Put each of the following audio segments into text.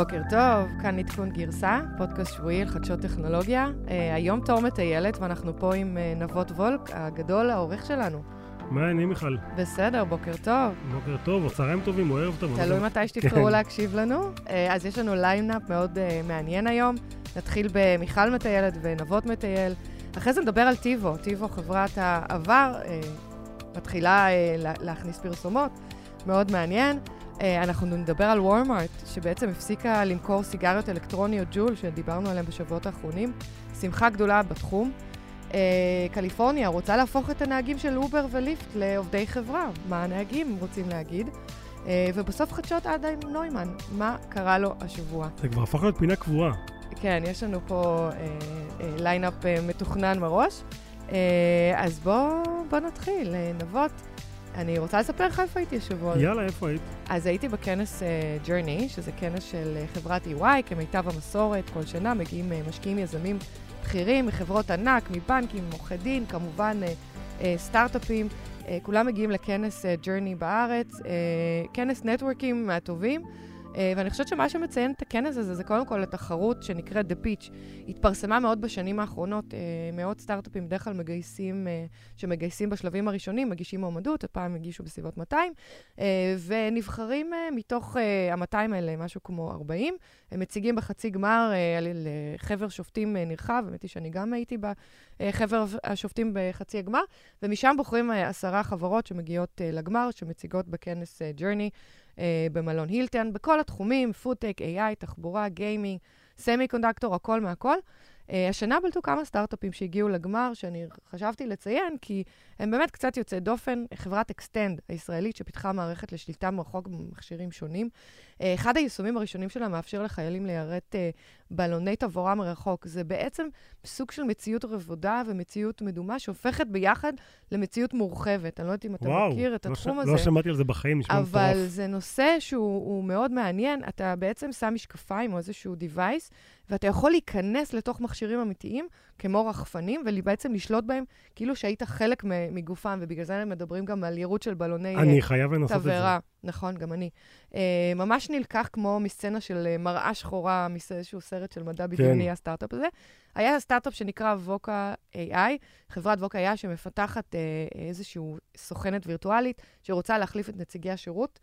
בוקר טוב, כאן עדכון גרסה, פודקאסט שבועי על חדשות טכנולוגיה. Uh, היום תור מטיילת ואנחנו פה עם uh, נבות וולק, הגדול, העורך שלנו. מה העניינים מיכל? בסדר, בוקר טוב. בוקר טוב, או צהריים טובים, או ערב טוב. תלוי מתי שתבחרו כן. להקשיב לנו. Uh, אז יש לנו ליינאפ מאוד uh, מעניין היום. נתחיל במיכל מטיילת ונבות מטייל. אחרי זה נדבר על TiVo. TiVo, חברת העבר, uh, מתחילה uh, להכניס פרסומות. מאוד מעניין. אה, אנחנו נדבר על וולמארט, שבעצם הפסיקה למכור סיגריות אלקטרוניות ג'ול, שדיברנו עליהן בשבועות האחרונים. שמחה גדולה בתחום. אה, קליפורניה רוצה להפוך את הנהגים של אובר וליפט לעובדי חברה. מה הנהגים רוצים להגיד? אה, ובסוף חדשות אדם נוימן, מה קרה לו השבוע? זה כבר הפך להיות פינה קבועה. כן, יש לנו פה ליינאפ מתוכנן מראש. אז בואו בוא נתחיל. נבות, אני רוצה לספר לך איפה הייתי השבוע. יאללה, איפה היית? אז הייתי בכנס uh, Journey, שזה כנס של uh, חברת EY, כמיטב המסורת, כל שנה מגיעים uh, משקיעים יזמים בכירים מחברות ענק, מבנקים, עורכי דין, כמובן uh, uh, סטארט-אפים. Uh, כולם מגיעים לכנס uh, Journey בארץ, uh, כנס נטוורקים מהטובים. אה, ואני חושבת שמה שמציין את הכנס הזה זה קודם כל התחרות שנקראת The Pitch. התפרסמה מאוד בשנים האחרונות, אה, מאות סטארט-אפים בדרך כלל מגייסים, אה, שמגייסים בשלבים הראשונים, מגישים מועמדות, הפעם הגישו בסביבות 200, ונבחרים מתוך ה-200 האלה, משהו כמו 40. הם מציגים בחצי גמר לחבר שופטים נרחב, האמת היא שאני גם הייתי בחבר השופטים בחצי הגמר, ומשם בוחרים עשרה חברות שמגיעות לגמר, שמציגות בכנס Journey. אה, במלון הילטון, בכל התחומים, פודטק, AI, תחבורה, גיימינג, semiconductor, הכל מהכל. Uh, השנה בלטו כמה סטארט-אפים שהגיעו לגמר, שאני חשבתי לציין, כי הם באמת קצת יוצאי דופן. חברת Xtend הישראלית, שפיתחה מערכת לשליטה מרחוק במכשירים שונים. Uh, אחד היישומים הראשונים שלה מאפשר לחיילים ליירט uh, בלוני תבערה מרחוק. זה בעצם סוג של מציאות רבודה ומציאות מדומה שהופכת ביחד למציאות מורחבת. אני לא יודעת אם אתה וואו, מכיר את לא התחום ש... הזה. לא שמעתי על זה בחיים, נשמע מטורף. אבל זה נושא שהוא מאוד מעניין. אתה בעצם שם משקפיים או איזשהו device, ואתה יכול להיכנס לתוך מכשירים אמיתיים, כמו רחפנים, ובעצם לשלוט בהם כאילו שהיית חלק מגופם, ובגלל זה הם מדברים גם על יירוט של בלוני תבערה. אני חייב לנסות את זה. נכון, גם אני. Uh, ממש נלקח כמו מסצנה של uh, מראה שחורה, מאיזשהו סרט של מדע בדיוני, כן. הסטארט-אפ הזה. היה סטארט-אפ שנקרא ווקה AI, חברת ווקה AI שמפתחת איזושהי סוכנת וירטואלית שרוצה להחליף את נציגי השירות.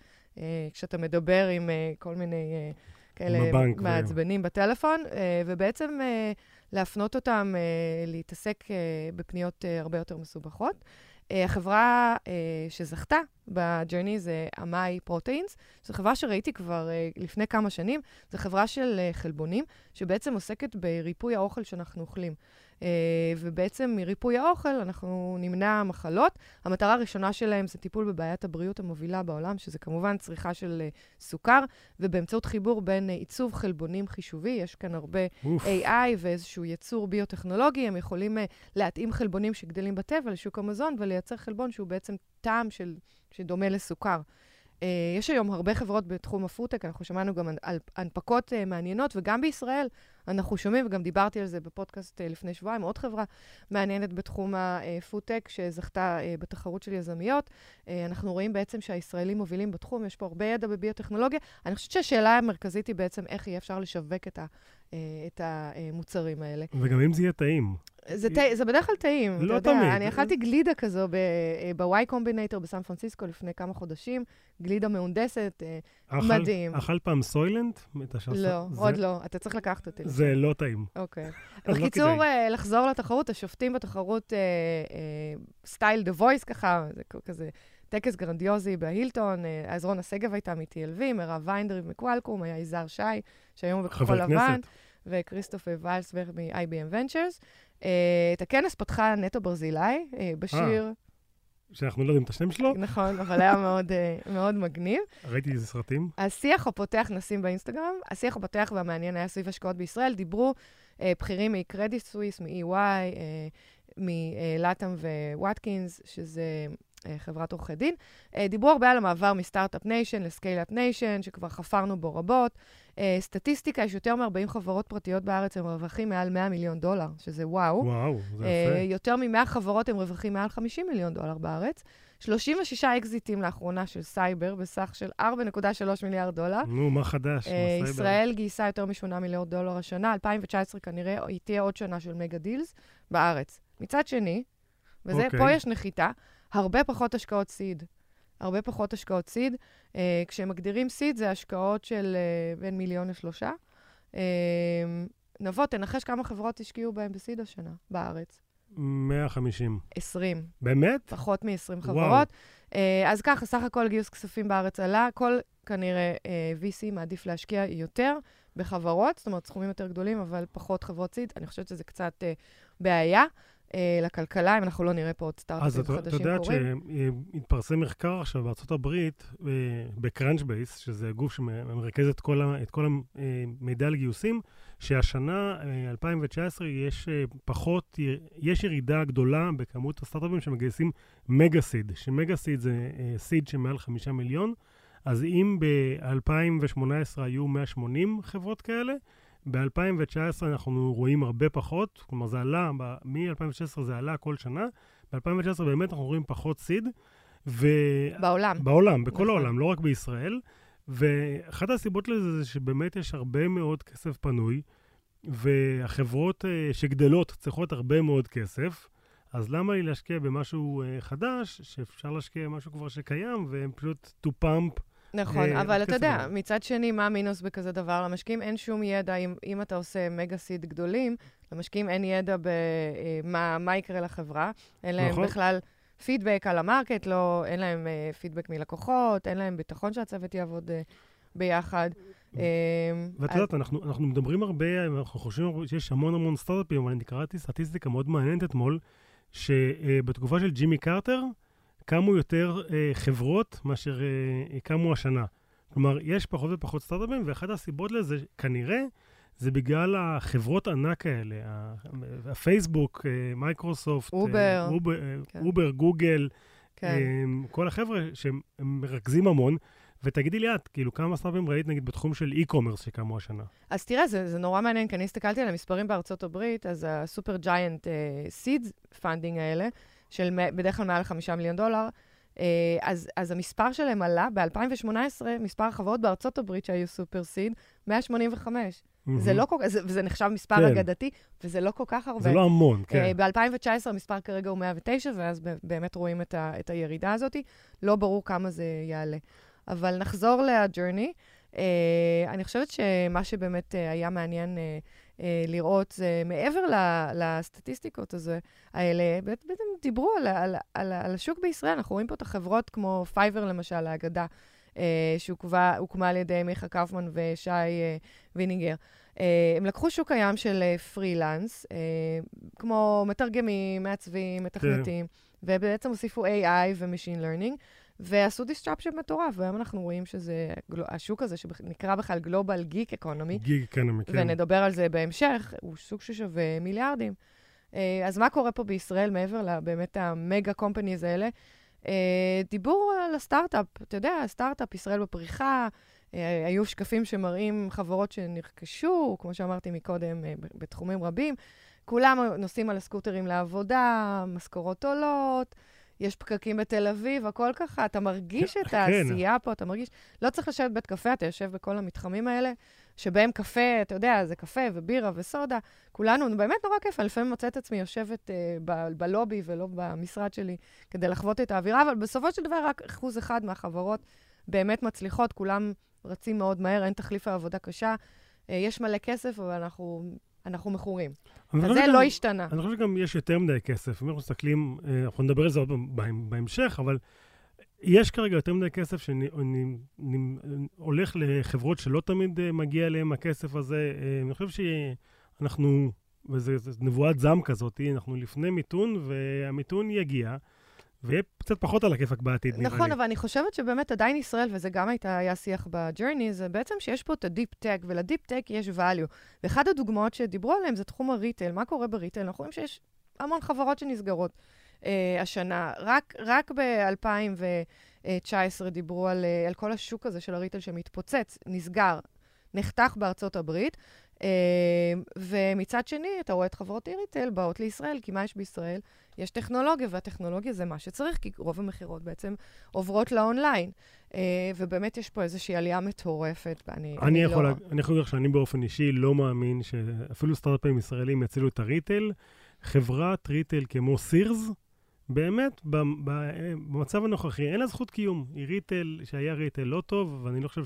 כשאתה מדבר עם כל מיני... כאלה מעצבנים בטלפון, uh, ובעצם uh, להפנות אותם uh, להתעסק בפניות הרבה יותר מסובכות. החברה שזכתה ב Journey זה Amai Proteins, זו חברה שראיתי כבר לפני כמה שנים, זו חברה של חלבונים, שבעצם עוסקת בריפוי האוכל שאנחנו אוכלים. Uh, ובעצם מריפוי האוכל אנחנו נמנע מחלות. המטרה הראשונה שלהם זה טיפול בבעיית הבריאות המובילה בעולם, שזה כמובן צריכה של uh, סוכר, ובאמצעות חיבור בין uh, עיצוב חלבונים חישובי, יש כאן הרבה אוף. AI ואיזשהו ייצור ביוטכנולוגי, הם יכולים להתאים חלבונים שגדלים בטבע לשוק המזון ולייצר חלבון שהוא בעצם טעם של, שדומה לסוכר. Uh, יש היום הרבה חברות בתחום הפודטק, אנחנו שמענו גם על הנפקות uh, מעניינות, וגם בישראל אנחנו שומעים, וגם דיברתי על זה בפודקאסט uh, לפני שבועיים, עוד חברה מעניינת בתחום הפודטק שזכתה uh, בתחרות של יזמיות. Uh, אנחנו רואים בעצם שהישראלים מובילים בתחום, יש פה הרבה ידע בביוטכנולוגיה. אני חושבת שהשאלה המרכזית היא בעצם איך יהיה אפשר לשווק את, ה, את המוצרים האלה. וגם אם זה יהיה טעים. זה, ת... זה בדרך כלל טעים, לא אתה יודע. תמיד. אני אכלתי גלידה כזו ב-Y קומבינטור בסן פרנסיסקו לפני כמה חודשים, גלידה מהונדסת, אה, אכל, מדהים. אכל פעם סוילנט? לא, זה... עוד לא. אתה צריך לקחת אותי. זה לא טעים. אוקיי. לא בקיצור, לא לחזור לתחרות, השופטים בתחרות style The Voice ככה, זה כזה... טקס גרנדיוזי בהילטון, אז רונה שגב הייתה מ-TLV, מירב ויינריב מ Qualcomm, היה יזהר שי, שהיום הוא בכחול לבן, וכריסטופר ויילסברג מ-IBM Ventures. אה, את הכנס פתחה נטע ברזילי, אה, בשיר... אה, שאנחנו לא יודעים את השם שלו. נכון, אבל היה מאוד, מאוד מגניב. ראיתי איזה סרטים. השיח הפותח, נשים באינסטגרם, השיח הפותח והמעניין היה סביב השקעות בישראל. דיברו אה, בכירים מ Credit Suisse, מ-EY, אה, מ Latham & Watkins, שזה אה, חברת עורכי דין. אה, דיברו הרבה על המעבר מ start-up nation ל scale-up nation, שכבר חפרנו בו רבות. אה, סטטיסטיקה, יש יותר מ-40 חברות פרטיות בארץ, עם רווחים מעל 100 מיליון דולר, שזה וואו. וואו, זה יפה. יותר מ-100 חברות עם רווחים מעל 50 מיליון דולר בארץ. 36 אקזיטים לאחרונה של סייבר בסך של 4.3 מיליארד דולר. נו, מה חדש? אה, ישראל גייסה יותר מ-8 מיליארד דולר השנה, 2019 כנראה היא תהיה עוד שנה של מגה דילס בארץ. מצד שני, וזה, אוקיי. פה יש נחיתה, הרבה פחות השקעות סיד. הרבה פחות השקעות סיד. אה, כשהם מגדירים סיד, זה השקעות של אה, בין מיליון לשלושה. אה, נבוא, תנחש כמה חברות השקיעו בהם בסיד השנה, בארץ. 150. 20. באמת? פחות מ-20 וואו. חברות. אה, אז ככה, סך הכל גיוס כספים בארץ עלה. כל, כנראה, אה, VC מעדיף להשקיע יותר בחברות, זאת אומרת, סכומים יותר גדולים, אבל פחות חברות סיד. אני חושבת שזה קצת אה, בעיה אה, לכלכלה, אם אנחנו לא נראה פה עוד אז סטארט-אפים את את חדשים יודעת קורים. שהתפרסם מחקר עכשיו בארצות הברית, אה, בקראנץ' שזה גוף שמרכז את כל ה- את כל המידע על גיוסים, שהשנה, אה, 2019, יש אה, פחות, יש ירידה גדולה בכמות הסטארט-אפים שמגייסים מגה סיד, שמגה סיד זה אה, סיד שמעל חמישה מיליון, אז אם ב-2018 היו 180 חברות כאלה, ב-2019 אנחנו רואים הרבה פחות, כלומר זה עלה, מ-2016 זה עלה כל שנה, ב-2019 באמת אנחנו רואים פחות סיד, ו... בעולם. בעולם, בכל נכון. העולם, לא רק בישראל. ואחת הסיבות לזה זה שבאמת יש הרבה מאוד כסף פנוי, והחברות אה, שגדלות צריכות הרבה מאוד כסף, אז למה לי להשקיע במשהו אה, חדש, שאפשר להשקיע במשהו כבר שקיים, והם פשוט to pump נכון, אה, אבל אתה כסף יודע. מצד שני, מה המינוס בכזה דבר? למשקיעים אין שום ידע, אם, אם אתה עושה מגה סיד גדולים, למשקיעים אין ידע במה מה יקרה לחברה. אין להם נכון. בכלל פידבק על המרקט, לא, אין להם אה, פידבק מלקוחות, אין להם ביטחון שהצוות יעבוד אה, ביחד. אה, ואת אז- יודעת, אנחנו, אנחנו מדברים הרבה, אנחנו חושבים שיש המון המון סטארט-אפים, אבל אני קראתי סטטיסטיקה מאוד מעניינת אתמול, שבתקופה של ג'ימי קרטר קמו יותר אה, חברות מאשר אה, קמו השנה. כלומר, יש פחות ופחות סטארט-אפים, ואחת הסיבות לזה, כנראה, זה בגלל החברות ענק האלה, הפייסבוק, אה, מייקרוסופט, אה, אובר. אובר, אה, כן. אובר, גוגל, כן. אה, כל החבר'ה שהם הם מרכזים המון. ותגידי לי את, כאילו, כמה סטארט-אפים ראית, נגיד, בתחום של e-commerce שקמו השנה? אז תראה, זה, זה נורא מעניין, כי אני הסתכלתי על המספרים בארצות הברית, אז ה super giant seed funding האלה, של בדרך כלל מעל חמישה מיליון דולר, אה, אז, אז המספר שלהם עלה, ב-2018, מספר החברות בארצות הברית שהיו super seed, 185. זה לא כל כך, זה, וזה נחשב מספר כן. אגדתי, וזה לא כל כך הרבה. זה לא המון, כן. ב-2019 המספר כרגע הוא 109, ואז באמת רואים את, ה, את הירידה הזאת. לא ברור כמה זה יעלה. אבל נחזור ל-Journey. Uh, אני חושבת שמה שבאמת uh, היה מעניין uh, לראות זה מעבר ל- לסטטיסטיקות הזה, האלה, בעצם דיברו על, על, על, על השוק בישראל. אנחנו רואים פה את החברות כמו Fiverr, למשל, האגדה, uh, שהוקמה על ידי מיכה קאופמן ושי uh, ויניגר. הם לקחו שוק קיים של פרילנס, כמו מתרגמים, מעצבים, מתכנתים, ובעצם הוסיפו AI ו-Machine Learning, ועשו disruption מטורף, והיום אנחנו רואים שזה, השוק הזה שנקרא בכלל Global Geek Economy, גיג אקונומי, כן. ונדבר על זה בהמשך, הוא שוק ששווה מיליארדים. אה, אז מה קורה פה בישראל מעבר לבאמת המגה קומפניז האלה? אה, דיבור על הסטארט-אפ, אתה יודע, הסטארט-אפ, ישראל בפריחה, אה, היו שקפים שמראים חברות שנרכשו, כמו שאמרתי מקודם, בתחומים רבים. כולם נוסעים על הסקוטרים לעבודה, משכורות עולות, יש פקקים בתל אביב, הכל ככה, אתה מרגיש את כן. העשייה פה, אתה מרגיש... לא צריך לשבת בבית קפה, אתה יושב בכל המתחמים האלה, שבהם קפה, אתה יודע, זה קפה ובירה וסודה. כולנו, באמת נורא כיף, אני לפעמים מוצאת את עצמי יושבת אה, ב- בלובי ולא במשרד שלי כדי לחוות את האווירה, אבל בסופו של דבר רק אחוז אחד מהחברות באמת מצליחות, כולם רצים מאוד מהר, אין תחליף לעבודה קשה. אה, יש מלא כסף, אבל אנחנו, אנחנו מכורים. אני אז זה לא השתנה. אני חושב שגם יש יותר מדי כסף. אם אנחנו מסתכלים, אה, אנחנו נדבר על זה עוד בהמשך, אבל יש כרגע יותר מדי כסף שהולך לחברות שלא תמיד אה, מגיע אליהם הכסף הזה. אה, אני חושב שאנחנו, וזו נבואת זעם כזאת, אנחנו לפני מיתון, והמיתון יגיע, ויהיה קצת פחות על הכיפאק בעתיד, נראה לי. נכון, אבל אני חושבת שבאמת עדיין ישראל, וזה גם הייתה, היה שיח ב Journey, זה בעצם שיש פה את ה deep tech, ול deep tech יש value. ואחת הדוגמאות שדיברו עליהן זה תחום ה retail. מה קורה ב retail? אנחנו רואים שיש המון חברות שנסגרות אה, השנה. רק, רק ב-2019 דיברו על, אה, על כל השוק הזה של ה retail שמתפוצץ, נסגר, נחתך בארצות הברית. ומצד שני, אתה רואה את חברות e-retail באות לישראל, כי מה יש בישראל? יש טכנולוגיה, והטכנולוגיה זה מה שצריך, כי רוב המכירות בעצם עוברות לאונליין. ובאמת יש פה איזושהי עלייה מטורפת, ואני אני, אני יכול לא... אני יכול להגיד שאני באופן אישי לא מאמין שאפילו סטארט-אפים ישראלים יצילו את הריטל. חברת ריטל כמו סירס, באמת, במצב הנוכחי, אין לה זכות קיום. היא ריטל, שהיה ריטל לא טוב, ואני לא חושב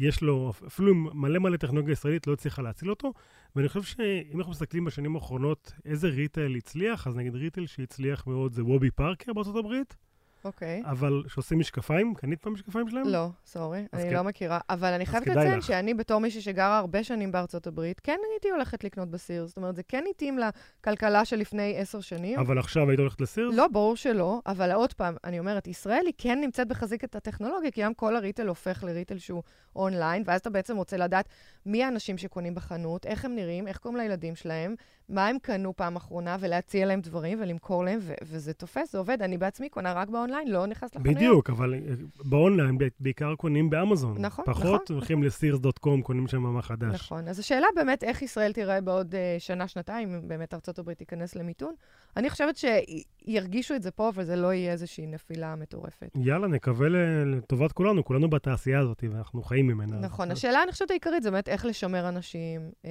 שיש לו, אפילו מלא מלא טכנולוגיה ישראלית לא הצליחה להציל אותו. ואני חושב שאם אנחנו מסתכלים בשנים האחרונות איזה ריטל הצליח, אז נגיד ריטל שהצליח מאוד זה וובי פארקר בארצות הברית. אוקיי. אבל שעושים משקפיים? קנית פעם משקפיים שלהם? לא, סורי, אני כן. לא מכירה. אבל אני חייבת לציין שאני בתור מישהי שגרה הרבה שנים בארצות הברית, כן הייתי הולכת לקנות בסיר. זאת אומרת, זה כן התאים לכלכלה של לפני עשר שנים. אבל עכשיו היית הולכת לסיר? לא, ברור שלא. אבל עוד פעם, אני אומרת, ישראל היא כן נמצאת בחזית את הטכנולוגיה, כי היום כל הריטל הופך לריטל שהוא אונליין, ואז אתה בעצם רוצה לדעת מי האנשים שקונים בחנות, איך הם נראים, איך קוראים לילדים שלהם, מה הם קנו פעם אחרונה, ולהציע להם דברים ולמכור להם, ו- וזה תופס, זה עובד. אני בעצמי קונה רק באונליין, לא נכנס לחנויות. בדיוק, אבל אה, באונליין בעיקר קונים באמזון. נכון, פחות נכון. פחות הולכים לסירס.קום, קונים שם מה חדש. נכון, אז השאלה באמת איך ישראל תיראה בעוד uh, שנה, שנתיים, אם באמת ארה"ב תיכנס למיתון. אני חושבת שירגישו את זה פה, וזה לא יהיה איזושהי נפילה מטורפת. יאללה, נקווה לטובת כולנו, כולנו בתעשייה הזאת, ואנחנו חיים ממנה. נכון, השאלה, אני חושבת העיקרית, זה באמת איך לשמר אנשים, אה,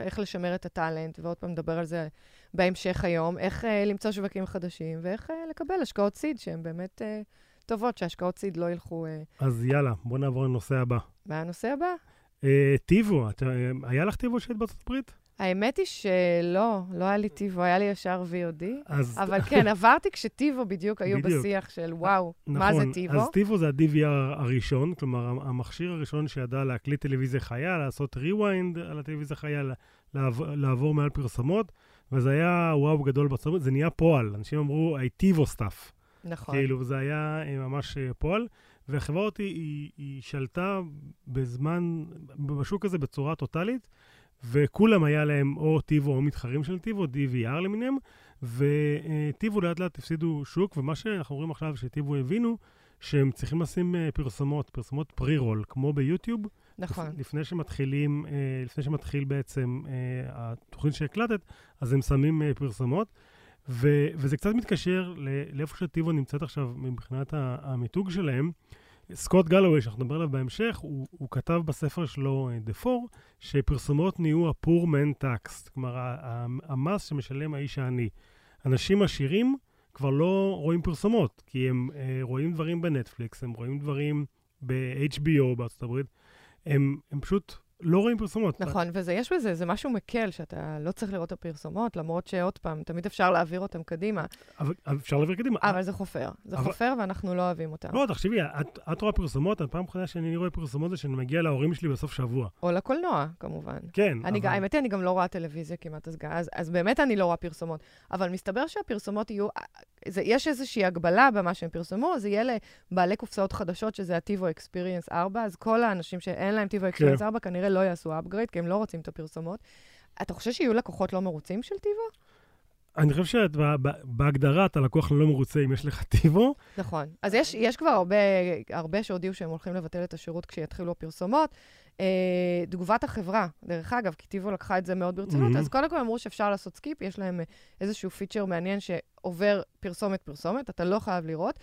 איך לשמר את הטאלנט, ועוד פעם נדבר על זה בהמשך היום, איך אה, למצוא שווקים חדשים, ואיך אה, לקבל השקעות סיד שהן באמת טובות, שהשקעות סיד לא ילכו... אז יאללה, בוא נעבור לנושא הבא. מה הנושא הבא? טיבו, היה לך טיבו שהיית בארצות הברית? האמת היא שלא, לא היה לי טיבו, היה לי ישר VOD. אז... אבל כן, עברתי כשטיבו בדיוק היו בדיוק. בשיח של וואו, נכון, מה זה טיבו? אז TiVo זה ה-DVR הראשון, כלומר, המכשיר הראשון שידע להקליט טלוויזיה חיה, לעשות rewind על הטלוויזיה חיה, לעבור, לעבור מעל פרסומות, וזה היה וואו גדול בארצות זה נהיה פועל. אנשים אמרו, I TiVo stuff. נכון. כאילו, זה היה אה, ממש אה, פועל. והחברה הזאתי, היא, היא שלטה בזמן, בשוק הזה בצורה טוטאלית. וכולם היה להם או TiVo או מתחרים של TiVo, DVR למיניהם, וטיבו לאט לאט הפסידו שוק, ומה שאנחנו רואים עכשיו שטיבו הבינו, שהם צריכים לשים אה, פרסומות, פרסומות פרי-רול, כמו ביוטיוב. נכון. לפני שמתחילים, אה, לפני שמתחיל בעצם אה, התוכנית שהקלטת, אז הם שמים פרסומות. ו- וזה קצת מתקשר לאיפה שטיבו נמצאת עכשיו מבחינת המיתוג שלהם. סקוט גלווי, שאנחנו נדבר עליו בהמשך, הוא, הוא כתב בספר שלו, אה, The Four, שפרסומות נהיו ה-poor man tax, כלומר, המס שמשלם האיש העני. אנשים עשירים כבר לא רואים פרסומות, כי הם uh, רואים דברים בנטפליקס, הם רואים דברים ב-HBO בארצות הברית, הם, הם פשוט לא רואים פרסומות. נכון, וזה, יש בזה, זה משהו מקל, שאתה לא צריך לראות את הפרסומות, למרות שעוד פעם, תמיד אפשר להעביר אותם קדימה. אבל אפשר להעביר קדימה. אבל זה חופר. זה אבל... חופר ואנחנו לא אוהבים אותם. לא, תחשבי, את, את רואה פרסומות, הפעם האחרונה שאני רואה פרסומות זה שאני מגיע להורים שלי בסוף שבוע. או לקולנוע, כמובן. כן, אני, אבל... האמת היא, אני גם לא רואה טלוויזיה כמעט, אז, אז, אז באמת אני לא רואה פרסומות. אבל מסתבר שהפרסומות יהיו... זה, יש איזושהי הגבלה במה שהם פרסמו, זה יהיה לבעלי קופסאות חדשות, שזה ה-TiVo Experience 4, אז כל האנשים שאין להם TiVo Experience כן. 4 כנראה לא יעשו upgrade, כי הם לא רוצים את הפרסומות. אתה חושב שיהיו לקוחות לא מרוצים של טיבו? אני חושב שבהגדרה אתה לקוח לא מרוצה אם יש לך טיבו. נכון. אז יש, יש כבר הרבה, הרבה שהודיעו שהם הולכים לבטל את השירות כשיתחילו הפרסומות. אה, תגובת החברה, דרך אגב, כי TiVo לקחה את זה מאוד ברצינות, mm-hmm. אז קודם כל אמרו שאפשר לעשות skip, יש להם אה, איזשהו פיצ'ר מעניין שעובר פרסומת-פרסומת, אתה לא חייב לראות.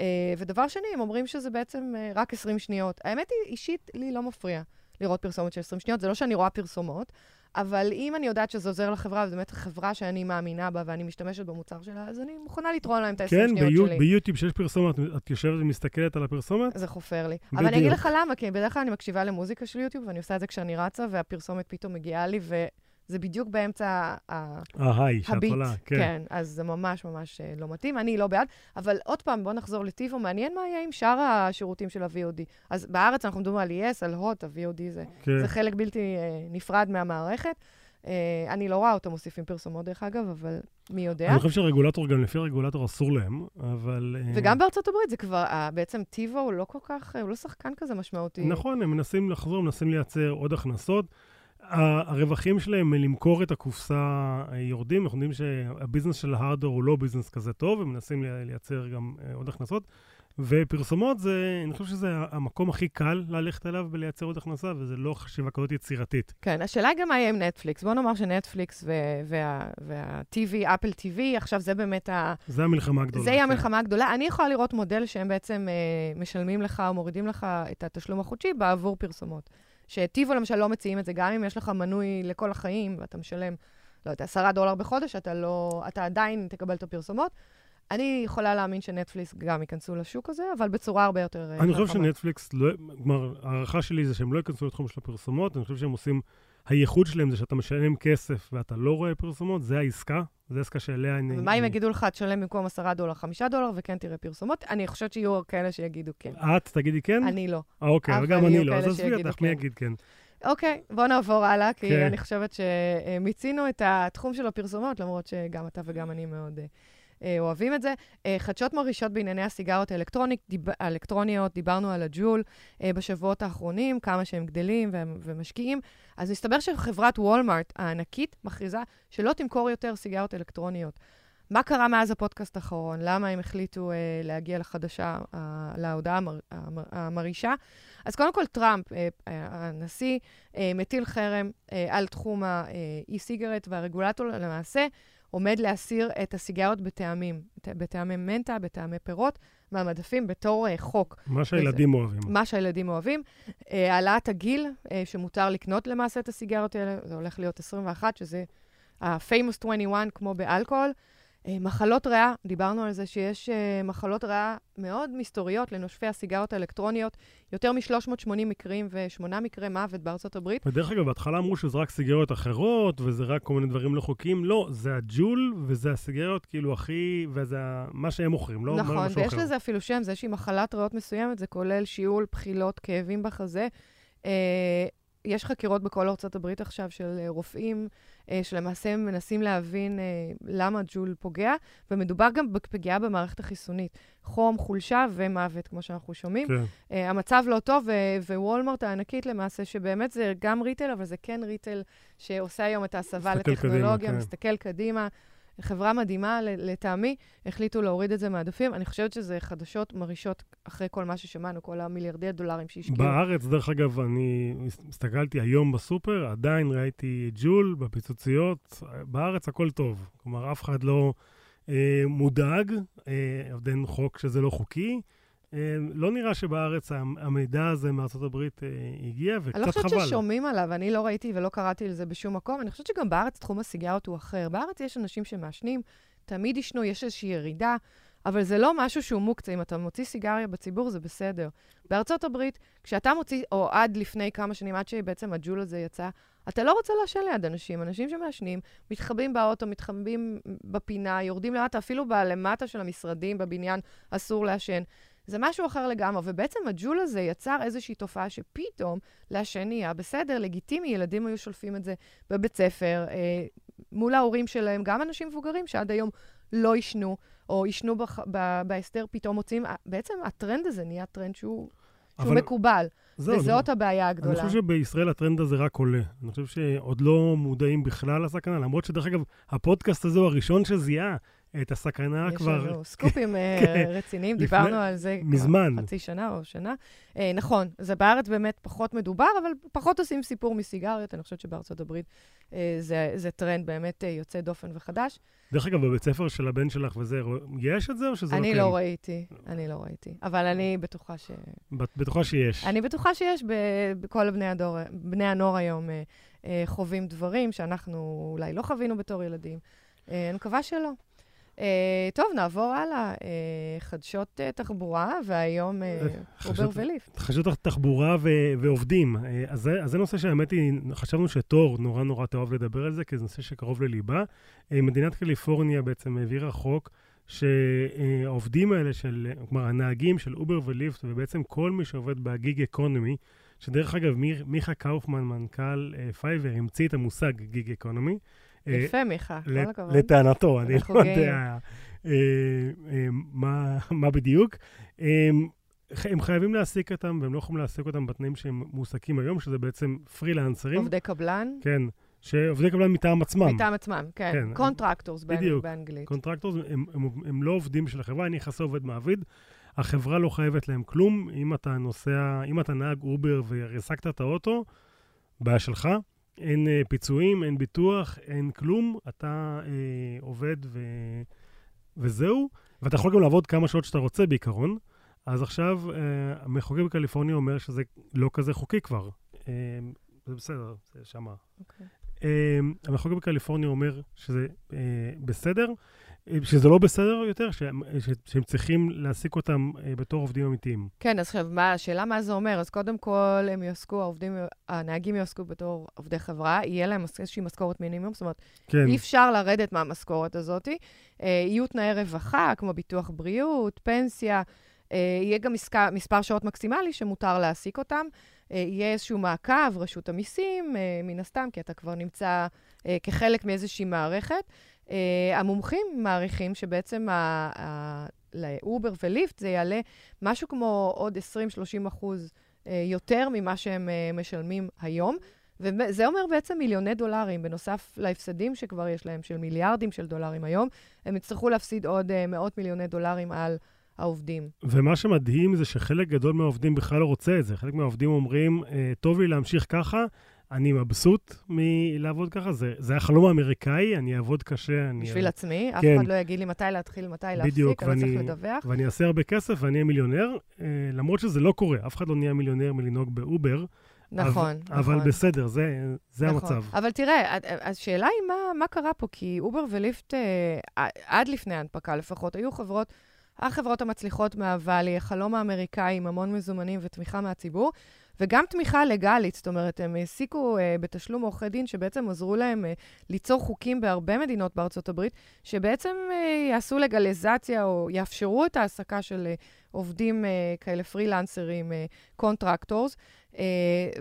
אה, ודבר שני, הם אומרים שזה בעצם אה, רק 20 שניות. האמת היא, אישית, לי לא מפריע לראות פרסומת של 20 שניות, זה לא שאני רואה פרסומות, אבל אם אני יודעת שזה עוזר לחברה, וזו באמת חברה שאני מאמינה בה ואני משתמשת במוצר שלה, אז אני מוכנה לתרום להם את ה-20 כן, שניות שלי. כן, ביוטיוב שיש פרסומת, את יושבת ומסתכלת על הפרסומת? זה חופר לי. בדיוק. אבל אני אגיד לך למה, כי בדרך כלל אני מקשיבה למוזיקה של יוטיוב, ואני עושה את זה כשאני רצה, והפרסומת פתאום מגיעה לי, וזה בדיוק באמצע ההיי, שאת עולה, כן. כן, אז זה ממש ממש אה, לא מתאים. אני לא בעד. אבל עוד פעם, בואו נחזור לטיבו, מעניין מה יהיה עם שאר השירותים של ה-VOD. אז בארץ אנחנו מדברים על ES, על הוט, ה-VOD זה, כן. זה חלק בלתי uh, נפרד מהמערכת. Uh, אני לא רואה אותו מוסיפים פרסומות, דרך אגב, אבל מי יודע. אני חושב שהרגולטור, גם לפי הרגולטור אסור להם, אבל... Uh... וגם בארצות הברית זה כבר, uh, בעצם טיבו הוא לא כל כך, הוא לא שחקן כזה משמעותי. נכון, הם מנסים לחזור, מנסים לייצר עוד הכנסות. הרווחים שלהם מלמכור את הקופסה יורדים, אנחנו יודעים שהביזנס של ההארדר הוא לא ביזנס כזה טוב, הם מנסים לייצר גם עוד הכנסות. ופרסומות זה, אני חושב שזה המקום הכי קל ללכת אליו ולייצר עוד הכנסה, וזה לא חשיבה כזאת יצירתית. כן, השאלה גם מה יהיה עם נטפליקס. בוא נאמר שנטפליקס וה-TV, אפל TV, עכשיו זה באמת ה... זה המלחמה הגדולה. זה יהיה כן. המלחמה הגדולה. אני יכולה לראות מודל שהם בעצם אה, משלמים לך או מורידים לך את התשלום החודשי בעבור פרסומות. שטיבו למשל לא מציעים את זה, גם אם יש לך מנוי לכל החיים ואתה משלם, לא יודע, עשרה דולר בחודש, אתה לא, אתה עדיין תקבל את הפרסומות. אני יכולה להאמין שנטפליקס גם ייכנסו לשוק הזה, אבל בצורה הרבה יותר... אה, אני חושב שנטפליקס, לא, כלומר, ההערכה שלי זה שהם לא ייכנסו לתחום של הפרסומות, אני חושב שהם עושים... הייחוד שלהם זה שאתה משלם כסף ואתה לא רואה פרסומות, זה העסקה, זה העסקה שאליה אני... ומה אם יגידו לך, תשלם במקום 10 דולר 5 דולר וכן תראה פרסומות? אני חושבת שיהיו כאלה שיגידו כן. את תגידי כן? אני לא. אה, אוקיי, וגם אני לא, אז עזבי אותך, מי כן. יגיד כן? אוקיי, בוא נעבור הלאה, כי כן. אני חושבת שמיצינו את התחום של הפרסומות, למרות שגם אתה וגם אני מאוד... אה, אוהבים את זה. אה, חדשות מרעישות בענייני הסיגרות האלקטרוניק, דיב, האלקטרוניות, דיברנו על הג'ול אה, בשבועות האחרונים, כמה שהם גדלים והם, ומשקיעים. אז מסתבר שחברת וולמארט הענקית מכריזה שלא תמכור יותר סיגרות אלקטרוניות. מה קרה מאז הפודקאסט האחרון? למה הם החליטו אה, להגיע לחדשה, אה, להודעה המר, המר, המרעישה? אז קודם כל, טראמפ, אה, הנשיא, אה, מטיל חרם אה, על תחום האי-סיגרט, והרגולטור למעשה עומד להסיר את הסיגריות בטעמים, בטעמי מנטה, בטעמי פירות, מהמדפים בתור uh, חוק. מה שהילדים וזה, אוהבים. מה שהילדים אוהבים. Uh, העלאת הגיל, uh, שמותר לקנות למעשה את הסיגריות האלה, זה הולך להיות 21, שזה ה-famous 21 כמו באלכוהול. מחלות ריאה, דיברנו על זה שיש uh, מחלות ריאה מאוד מסתוריות לנושפי הסיגרות האלקטרוניות, יותר מ-380 מקרים ושמונה מקרי מוות בארצות הברית. ודרך אגב, בהתחלה אמרו שזה רק סיגריות אחרות, וזה רק כל מיני דברים לא חוקיים. לא, זה הג'ול, וזה הסיגריות כאילו הכי, וזה מה שהם מוכרים, לא נכון, משהו אחר. נכון, ויש לזה אפילו שם, זה איזושהי מחלת ריאות מסוימת, זה כולל שיעול, בחילות, כאבים בחזה. Uh, יש חקירות בכל ארצות הברית עכשיו של רופאים אה, שלמעשה הם מנסים להבין אה, למה ג'ול פוגע, ומדובר גם בפגיעה במערכת החיסונית. חום, חולשה ומוות, כמו שאנחנו שומעים. כן. אה, המצב לא טוב, ווולמרט הענקית למעשה, שבאמת זה גם ריטל, אבל זה כן ריטל שעושה היום את ההסבה לטכנולוגיה, קדימה, כן. מסתכל קדימה. חברה מדהימה, לטעמי, החליטו להוריד את זה מהדפים. אני חושבת שזה חדשות מרעישות אחרי כל מה ששמענו, כל המיליארדי הדולרים שהשקיעו. בארץ, דרך אגב, אני הסתכלתי היום בסופר, עדיין ראיתי ג'ול בפיצוציות. בארץ הכל טוב. כלומר, אף אחד לא אה, מודאג, אה, עוד אין חוק שזה לא חוקי. אה, לא נראה שבארץ המידע הזה מארצות הברית אה, הגיע, וקצת חבל. אני לא חושבת ששומעים עליו, אני לא ראיתי ולא קראתי לזה בשום מקום. אני חושבת שגם בארץ תחום הסיגרות הוא אחר. בארץ יש אנשים שמעשנים, תמיד ישנו, יש איזושהי ירידה, אבל זה לא משהו שהוא מוקצה. אם אתה מוציא סיגריה בציבור, זה בסדר. בארצות הברית, כשאתה מוציא, או עד לפני כמה שנים, עד שבעצם הג'ול הזה יצא, אתה לא רוצה לעשן ליד אנשים. אנשים שמעשנים, מתחבאים באוטו, מתחבאים בפינה, יורדים למטה, אפילו בלמטה של המשרדים, בבניין, אסור לעשן. זה משהו אחר לגמרי. ובעצם הג'ול הזה יצר איזושהי תופעה שפתאום לעשן נהיה בסדר, לגיטימי, ילדים היו שולפים את זה בבית ספר, אה, מול ההורים שלהם, גם אנשים מבוגרים שעד היום לא עישנו, או עישנו בהסתר, פתאום מוצאים, בעצם הטרנד הזה נהיה טרנד שהוא... שהוא אבל... מקובל, זהו, וזאת זה... הבעיה הגדולה. אני חושב שבישראל הטרנד הזה רק עולה. אני חושב שעוד לא מודעים בכלל לסכנה, למרות שדרך אגב, הפודקאסט הזה הוא הראשון שזיהה את הסכנה יש כבר... יש לנו סקופים אה, כן. רציניים, דיברנו על זה מזמן. חצי שנה או שנה. אה, נכון, זה בארץ באמת פחות מדובר, אבל פחות עושים סיפור מסיגריות. אני חושבת שבארצות הברית אה, זה, זה טרנד באמת יוצא דופן וחדש. דרך אגב, בבית ספר של הבן שלך וזה, יש את זה או שזה לא קיים? אני לא ראיתי, אני לא ראיתי. אבל אני בטוחה ש... בטוחה שיש. אני בטוחה שיש בכל בני, הדור, בני הנוער היום חווים דברים שאנחנו אולי לא חווינו בתור ילדים. אני מקווה שלא. Uh, טוב, נעבור הלאה. Uh, חדשות uh, תחבורה, והיום אובר וליפט. חדשות תחבורה ו- ועובדים. Uh, אז, זה, אז זה נושא שהאמת היא, חשבנו שתור נורא נורא תאהב לדבר על זה, כי זה נושא שקרוב לליבה. Uh, מדינת קליפורניה בעצם העבירה חוק שהעובדים האלה של, כלומר, הנהגים של אובר וליפט, ובעצם כל מי שעובד ב-gig economy, שדרך אגב, מיכה קאופמן, מנכ"ל פייבר, המציא את המושג gig economy. יפה, מיכה, כל הכבוד. לטענתו, אני לא יודע אה, אה, מה בדיוק. הם חייבים להעסיק אותם, והם לא יכולים להעסיק אותם בתנאים שהם מועסקים היום, שזה בעצם פרילנסרים. עובדי קבלן? כן. שעובדי קבלן מטעם עצמם. מטעם עצמם, כן. contractors כן. באנגלית. contractors, הם, הם, הם לא עובדים של החברה, אין יחסי עובד מעביד. החברה לא חייבת להם כלום. אם אתה נוסע, אם אתה נהג אובר והעסקת את האוטו, בעיה שלך. אין uh, פיצויים, אין ביטוח, אין כלום. אתה uh, עובד ו... וזהו. ואתה יכול גם לעבוד כמה שעות שאתה רוצה בעיקרון. אז עכשיו uh, המחוקק בקליפורניה אומר שזה לא כזה חוקי כבר. Uh, זה בסדר, זה שמה. Okay. אוקיי. Uh, המחוקק בקליפורניה אומר שזה uh, בסדר, שזה לא בסדר יותר, שהם, שהם צריכים להעסיק אותם uh, בתור עובדים אמיתיים. כן, אז עכשיו, מה, השאלה מה זה אומר? אז קודם כל, הם יעסקו, העובדים, הנהגים יעסקו בתור עובדי חברה, יהיה להם איזושהי משכורת מינימום, זאת אומרת, כן. אי אפשר לרדת מהמשכורת הזאת. Uh, יהיו תנאי רווחה, כמו ביטוח בריאות, פנסיה, uh, יהיה גם מספר, מספר שעות מקסימלי שמותר להעסיק אותם. אה, יהיה איזשהו מעקב, רשות המיסים, אה, מן הסתם, כי אתה כבר נמצא אה, כחלק מאיזושהי מערכת. המומחים מעריכים שבעצם לאובר וליפט זה יעלה משהו כמו עוד 20-30 אחוז יותר ממה שהם משלמים היום. וזה אומר בעצם מיליוני דולרים, בנוסף להפסדים שכבר יש להם, של מיליארדים של דולרים היום, הם יצטרכו להפסיד עוד מאות מיליוני דולרים על העובדים. ומה שמדהים זה שחלק גדול מהעובדים בכלל לא רוצה את זה. חלק מהעובדים אומרים, טוב לי להמשיך ככה, אני מבסוט מלעבוד ככה, זה, זה החלום האמריקאי, אני אעבוד קשה. אני... בשביל עצמי, כן. אף אחד לא יגיד לי מתי להתחיל, מתי להפסיק, אני לא צריך לדווח. ואני אעשה הרבה כסף ואני אהיה מיליונר, אה, למרות שזה לא קורה, אף אחד לא נהיה מיליונר מלנהוג באובר. נכון, אבל, נכון. אבל בסדר, זה, זה נכון. המצב. אבל תראה, השאלה היא מה, מה קרה פה, כי אובר וליפט, אה, עד לפני ההנפקה לפחות, היו חברות החברות המצליחות מה-Valley, החלום האמריקאי עם המון מזומנים ותמיכה מהציבור, וגם תמיכה legal-ית, זאת אומרת, הם העסיקו uh, בתשלום עורכי דין שבעצם עזרו להם uh, ליצור חוקים בהרבה מדינות בארצות הברית, שבעצם uh, יעשו לגליזציה או יאפשרו את ההעסקה של uh, עובדים uh, כאלה פרילנסרים, contractors. Uh, uh,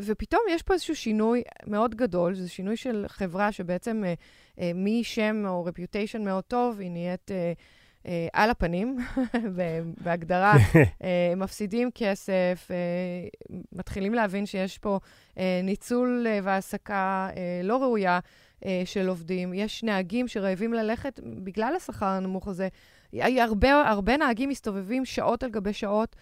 ופתאום יש פה איזשהו שינוי מאוד גדול, זה שינוי של חברה שבעצם uh, uh, משם או reputation מאוד טוב, היא נהיית... Uh, אה, על הפנים, בהגדרה, אה, מפסידים כסף, אה, מתחילים להבין שיש פה אה, ניצול אה, והעסקה אה, לא ראויה אה, של עובדים. יש נהגים שרעבים ללכת בגלל השכר הנמוך הזה. הרבה, הרבה נהגים מסתובבים שעות על גבי שעות,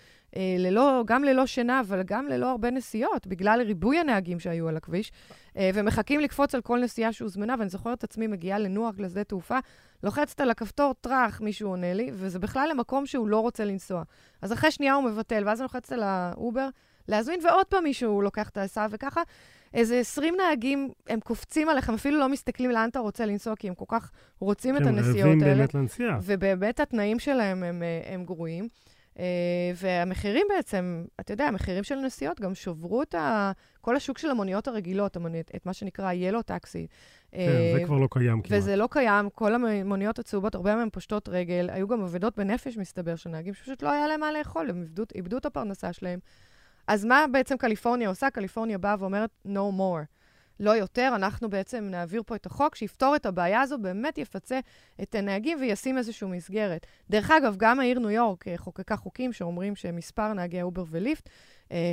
ללא, גם ללא שינה, אבל גם ללא הרבה נסיעות, בגלל ריבוי הנהגים שהיו על הכביש, אה, ומחכים לקפוץ על כל נסיעה שהוזמנה, ואני זוכרת את עצמי מגיעה לנוח, לשדה תעופה, לוחצת על הכפתור, טראח, מישהו עונה לי, וזה בכלל למקום שהוא לא רוצה לנסוע. אז אחרי שנייה הוא מבטל, ואז אני לוחצת על האובר להזמין, ועוד פעם מישהו לוקח את ההסעה, וככה איזה 20 נהגים, הם קופצים עליכם, אפילו לא מסתכלים לאן אתה רוצה לנסוע, כי הם כל כך רוצים את הנסיעות האלה. הם רעבים באמת לנסיעה. ובאמת התנאים שלהם הם, אה, הם גרועים. Uh, והמחירים בעצם, אתה יודע, המחירים של נסיעות גם שברו את ה... כל השוק של המוניות הרגילות, המוניות, את מה שנקרא yellow taxi. כן, uh, זה כבר לא קיים כמעט. וזה לא קיים, כל המוניות הצהובות, הרבה מהן פושטות רגל. היו גם אבדות בנפש, מסתבר, של נהגים שפשוט לא היה להם מה לאכול, הם איבדו, איבדו את הפרנסה שלהם. אז מה בעצם קליפורניה עושה? קליפורניה באה ואומרת, no more. לא יותר, אנחנו בעצם נעביר פה את החוק שיפתור את הבעיה הזו, באמת יפצה את הנהגים וישים איזושהי מסגרת. דרך אגב, גם העיר ניו יורק אה, חוקקה חוקים שאומרים שמספר נהגי אובר וליפט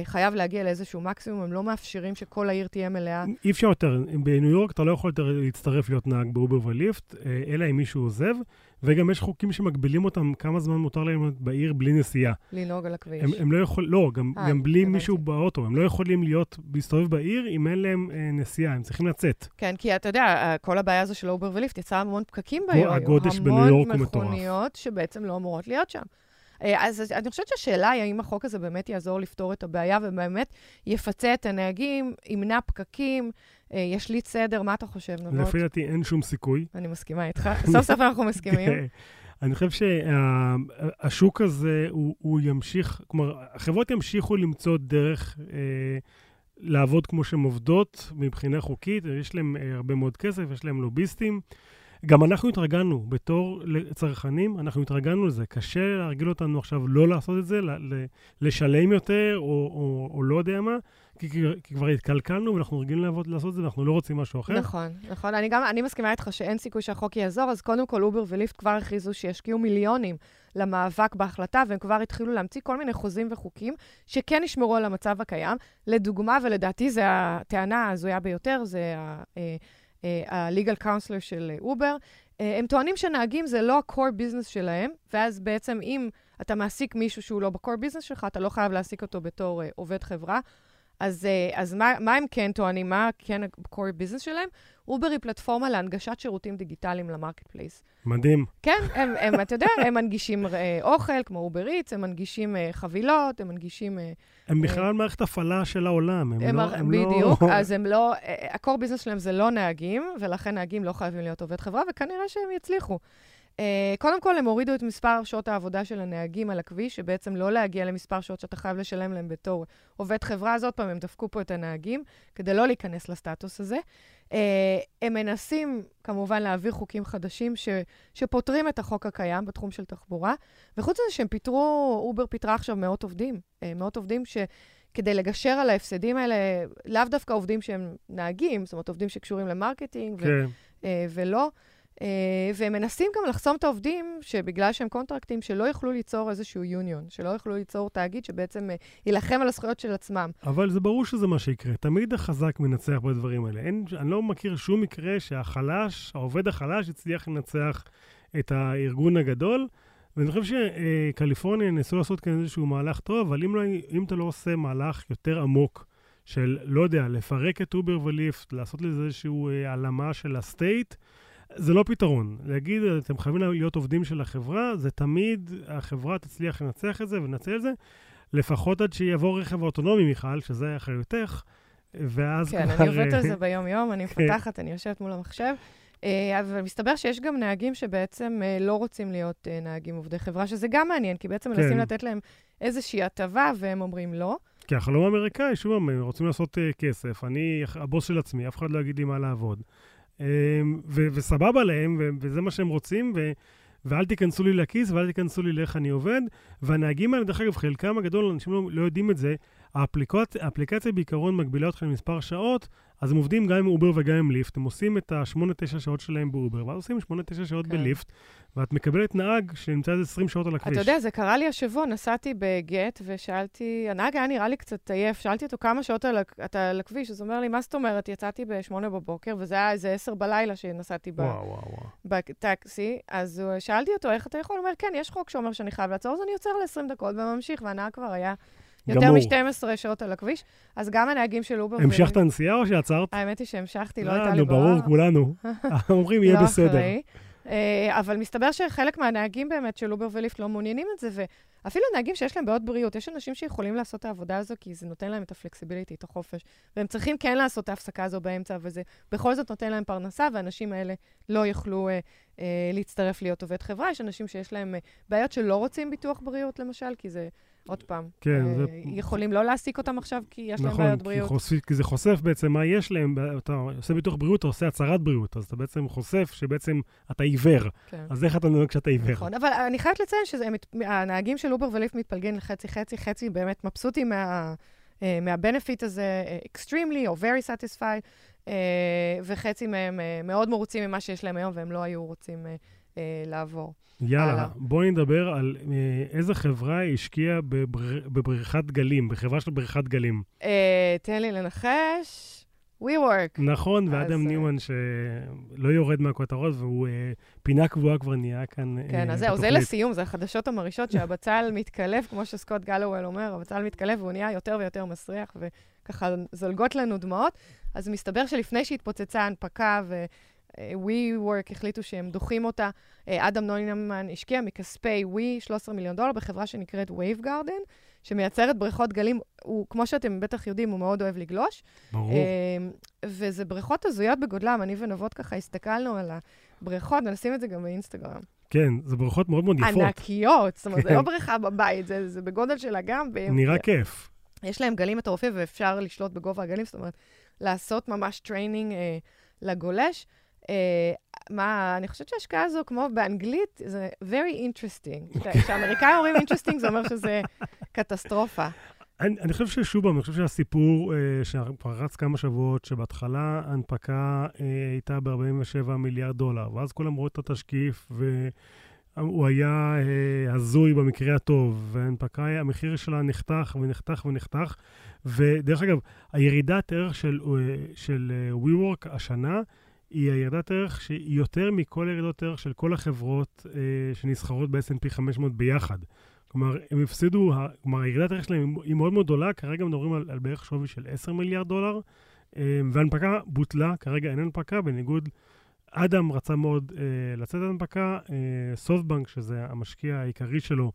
חייב להגיע לאיזשהו מקסימום, הם לא מאפשרים שכל העיר תהיה מלאה. אי אפשר יותר, בניו יורק אתה לא יכול יותר להצטרף להיות נהג באובר וליפט, אה, אלא אם מישהו עוזב. וגם יש חוקים שמגבילים אותם כמה זמן מותר להם בעיר בלי נסיעה. לנהוג על הכביש. הם, הם לא יכולים, לא, גם, אה, גם בלי מישהו באוטו. הם לא יכולים להיות, להסתובב בעיר אם אין להם אה, נסיעה, הם צריכים לצאת. כן, כי אתה יודע, אה, כל הבעיה הזו של אובר וליפט יצרה המון פקקים בעיר. הגודש בניו יורק הוא מטורף. המון מכוניות שבעצם לא אמורות להיות שם. אה, אז אני חושבת שהשאלה היא האם החוק הזה באמת יעזור לפתור את הבעיה ובאמת יפצה את הנהגים, ימנע פקקים, אה, ישליט סדר. מה אתה חושב, נבות? לפי דעתי אין שום סיכוי. אני מסכימה איתך. סוף סוף אנחנו מסכימים. כן. אני חושב שהשוק הזה, הוא, הוא ימשיך, כלומר, החברות ימשיכו למצוא דרך אה, לעבוד כמו שהן עובדות מבחינה חוקית, יש להם אה, הרבה מאוד כסף, יש להם לוביסטים. גם אנחנו התרגלנו, בתור צרכנים, אנחנו התרגלנו לזה. קשה להרגיל אותנו עכשיו לא לעשות את זה, לשלם יותר, או, או, או לא יודע מה, כי, כי כבר התקלקלנו ואנחנו רגילים לעבוד, לעשות את זה ואנחנו לא רוצים משהו אחר. נכון, נכון. אני גם, אני מסכימה איתך שאין סיכוי שהחוק יעזור, אז קודם כל אובר וליפט כבר הכריזו שישקיעו מיליונים למאבק בהחלטה, והם כבר התחילו להמציא כל מיני חוזים וחוקים שכן ישמרו על המצב הקיים. לדוגמה, ולדעתי זו הטענה ההזויה ביותר, זה ה... אה, ה-legal counselor של אובר, הם טוענים שנהגים זה לא ה-core business שלהם, ואז בעצם אם אתה מעסיק מישהו שהוא לא ב-core business שלך, אתה לא חייב להעסיק אותו בתור עובד חברה. אז, אז מה, מה הם כן טוענים? מה כן ה-core business שלהם? אובר היא פלטפורמה להנגשת שירותים דיגיטליים ל-marketplace. מדהים. כן, הם, הם, אתה יודע, הם מנגישים אה, אוכל, כמו אובר איץ, הם מנגישים אה, חבילות, הם מנגישים... אה, הם אה, בכלל מערכת הפעלה של העולם, הם, הם לא... הם בדיוק, לא... אז הם לא... ה-core business שלהם זה לא נהגים, ולכן נהגים לא חייבים להיות עובד חברה, וכנראה שהם יצליחו. Uh, קודם כל, הם הורידו את מספר שעות העבודה של הנהגים על הכביש, שבעצם לא להגיע למספר שעות שאתה חייב לשלם להם בתור עובד חברה. אז עוד פעם, הם דפקו פה את הנהגים, כדי לא להיכנס לסטטוס הזה. Uh, הם מנסים, כמובן, להעביר חוקים חדשים ש, שפותרים את החוק הקיים בתחום של תחבורה. וחוץ מזה שהם פיטרו, אובר פיטרה עכשיו מאות עובדים. Uh, מאות עובדים ש... כדי לגשר על ההפסדים האלה, לאו דווקא עובדים שהם נהגים, זאת אומרת, עובדים שקשורים ל-marketing, כן. ו, ולא. Uh, והם מנסים גם לחסום את העובדים, שבגלל שהם קונטרקטים, שלא יוכלו ליצור איזשהו יוניון, שלא יוכלו ליצור תאגיד שבעצם uh, יילחם על הזכויות של עצמם. אבל זה ברור שזה מה שיקרה. תמיד החזק מנצח בדברים האלה. אין, אני לא מכיר שום מקרה שהחלש, העובד החלש, הצליח לנצח את הארגון הגדול. ואני חושב שקליפורניה ניסו לעשות כאן איזשהו מהלך טוב, אבל אם, לא, אם אתה לא עושה מהלך יותר עמוק, של, לא יודע, לפרק את אובר וליפט, לעשות לזה איזושהי אה, הלאמה של ה-state, זה לא פתרון. להגיד, אתם חייבים להיות עובדים של החברה, זה תמיד, החברה תצליח לנצח את זה ולנצל את זה, לפחות עד שיבוא רכב אוטונומי, מיכל, שזה אחריותך, ואז כן, כבר... כן, אני עובדת על זה ביום-יום, אני כן. מפתחת, אני יושבת מול המחשב. אה, אבל מסתבר שיש גם נהגים שבעצם אה, לא רוצים להיות אה, נהגים עובדי חברה, שזה גם מעניין, כי בעצם כן. מנסים לתת להם איזושהי הטבה, והם אומרים לא. כי החלום האמריקאי, שוב, הם רוצים לעשות כסף. אני הבוס של עצמי, אף אחד לא יגיד לי מה לעבוד. אמ, ו- וסבבה להם, ו- וזה מה שהם רוצים, ו- ואל תיכנסו לי לכיס ואל תיכנסו לי לאיך אני עובד. והנהגים האלה, דרך אגב, חלקם הגדול, אנשים לא, לא יודעים את זה, האפליקציה, האפליקציה בעיקרון מגבילה אותך למספר שעות, אז הם עובדים גם עם אובר וגם עם ליפט. הם עושים את ה-8-9 שעות שלהם באובר, ואז עושים 8-9 שעות כן. בליפט, ואת מקבלת נהג שנמצא איזה 20 שעות על הכביש. אתה יודע, זה קרה לי השבוע, נסעתי ב-Gett, ושאלתי, הנהג היה נראה לי קצת עייף, שאלתי אותו כמה שעות על, אתה על הכביש, אז הוא אומר לי, מה זאת אומרת? יצאתי ב-8 בבוקר, וזה היה איזה 10 בלילה שנסעתי בטקסי, אז שאלתי אותו, איך אתה יכול? הוא אומר, כן, יש חוק שאומר שאני חייב לעצור, אז אני עוצר ל-20 דקות וממשיך, והנהג כבר היה... יותר מ-12 שעות על הכביש, אז גם הנהגים של אובר... המשכת הנסיעה או שעצרת? האמת היא שהמשכתי, לא הייתה לי ברירה. ברור, כולנו. אומרים, יהיה לא בסדר. אה, אבל מסתבר שחלק מהנהגים באמת של אובר וליפט לא מעוניינים את זה, ואפילו נהגים שיש להם בעיות בריאות, יש אנשים שיכולים לעשות את העבודה הזו, כי זה נותן להם את ה flexibility, את החופש, והם צריכים כן לעשות את ההפסקה הזו באמצע, וזה בכל זאת נותן להם פרנסה, והאנשים האלה לא יוכלו אה, אה, להצטרף להיות עובד חברה. יש אנשים שיש להם אה, בעיות שלא רוצים ביטוח בריאות, למשל, כי זה עוד פעם, כן, אה, זה... יכולים לא להעסיק אותם עכשיו כי יש נכון, להם בעיות בריאות. נכון, כי זה חושף בעצם מה יש להם, אתה עושה ביטוח בריאות, אתה עושה הצהרת בריאות, אז אתה בעצם חושף שבעצם אתה עיוור. כן. אז איך אתה נוהג כשאתה עיוור? נכון, אבל אני חייבת לציין שהנהגים של אובר וליפט מתפלגים לחצי-חצי, חצי באמת מבסוטים מה... uh, מה benefit הזה, uh, extremely או very satisfied, uh, וחצי מהם מאוד מרוצים ממה שיש להם היום, והם לא היו רוצים uh, לעבור. יאללה, בואי נדבר על uh, איזה חברה השקיעה בבר... בבריכת גלים, בחברה של בריכת גלים. Uh, תן לי לנחש. WeWork. נכון, ואדם ניומן שלא יורד מהכותרות, והוא uh, פינה קבועה כבר נהיה כאן כן, uh, אז זהו, זה לסיום, זה החדשות המרעישות שהבצל מתקלף, כמו שסקוט גלוול אומר, הבצל מתקלף והוא נהיה יותר ויותר מסריח, וככה זולגות לנו דמעות. אז מסתבר שלפני שהתפוצצה ההנפקה ו... WeWork החליטו שהם דוחים אותה. אדם נוינמן השקיע מכספי We 13 מיליון דולר בחברה שנקראת Wave Garden, שמייצרת בריכות גלים. הוא, כמו שאתם בטח יודעים, הוא מאוד אוהב לגלוש. ברור. וזה בריכות הזויות בגודלם. אני ונבות ככה הסתכלנו על הבריכות, ונשים את זה גם באינסטגרם. כן, זה בריכות מאוד מאוד יפות. ענקיות, זאת אומרת, זה לא בריכה בבית, זה, זה בגודל של אגם. נראה כיף. יש להם גלים מטורפים ואפשר לשלוט בגובה הגלים, זאת אומרת, לעשות ממש training אה, לגולש. אה, מה, אני חושבת שההשקעה הזו, כמו באנגלית, זה very interesting. כשאמריקאים אומרים interesting, זה אומר שזה קטסטרופה. אני, אני חושב ששוב אני חושב שהסיפור אה, שכבר רץ כמה שבועות, שבהתחלה ההנפקה אה, הייתה ב-47 מיליארד דולר, ואז כולם רואים את התשקיף, והוא היה אה, הזוי במקרה הטוב, וההנפקה, המחיר שלה נחתך ונחתך ונחתך, ודרך אגב, הירידת ערך של, אה, של אה, WeWork השנה, היא הירידת ערך שהיא יותר מכל ירידות ערך של כל החברות אה, שנסחרות ב-S&P 500 ביחד. כלומר, הם הפסידו, כלומר, הירידת הערך שלהם היא מאוד מאוד גדולה, כרגע מדברים על, על בערך שווי של 10 מיליארד דולר, אה, והנפקה בוטלה, כרגע אין הנפקה, בניגוד, אדם רצה מאוד אה, לצאת הנפקה, אה, סופטבנק, שזה המשקיע העיקרי שלו,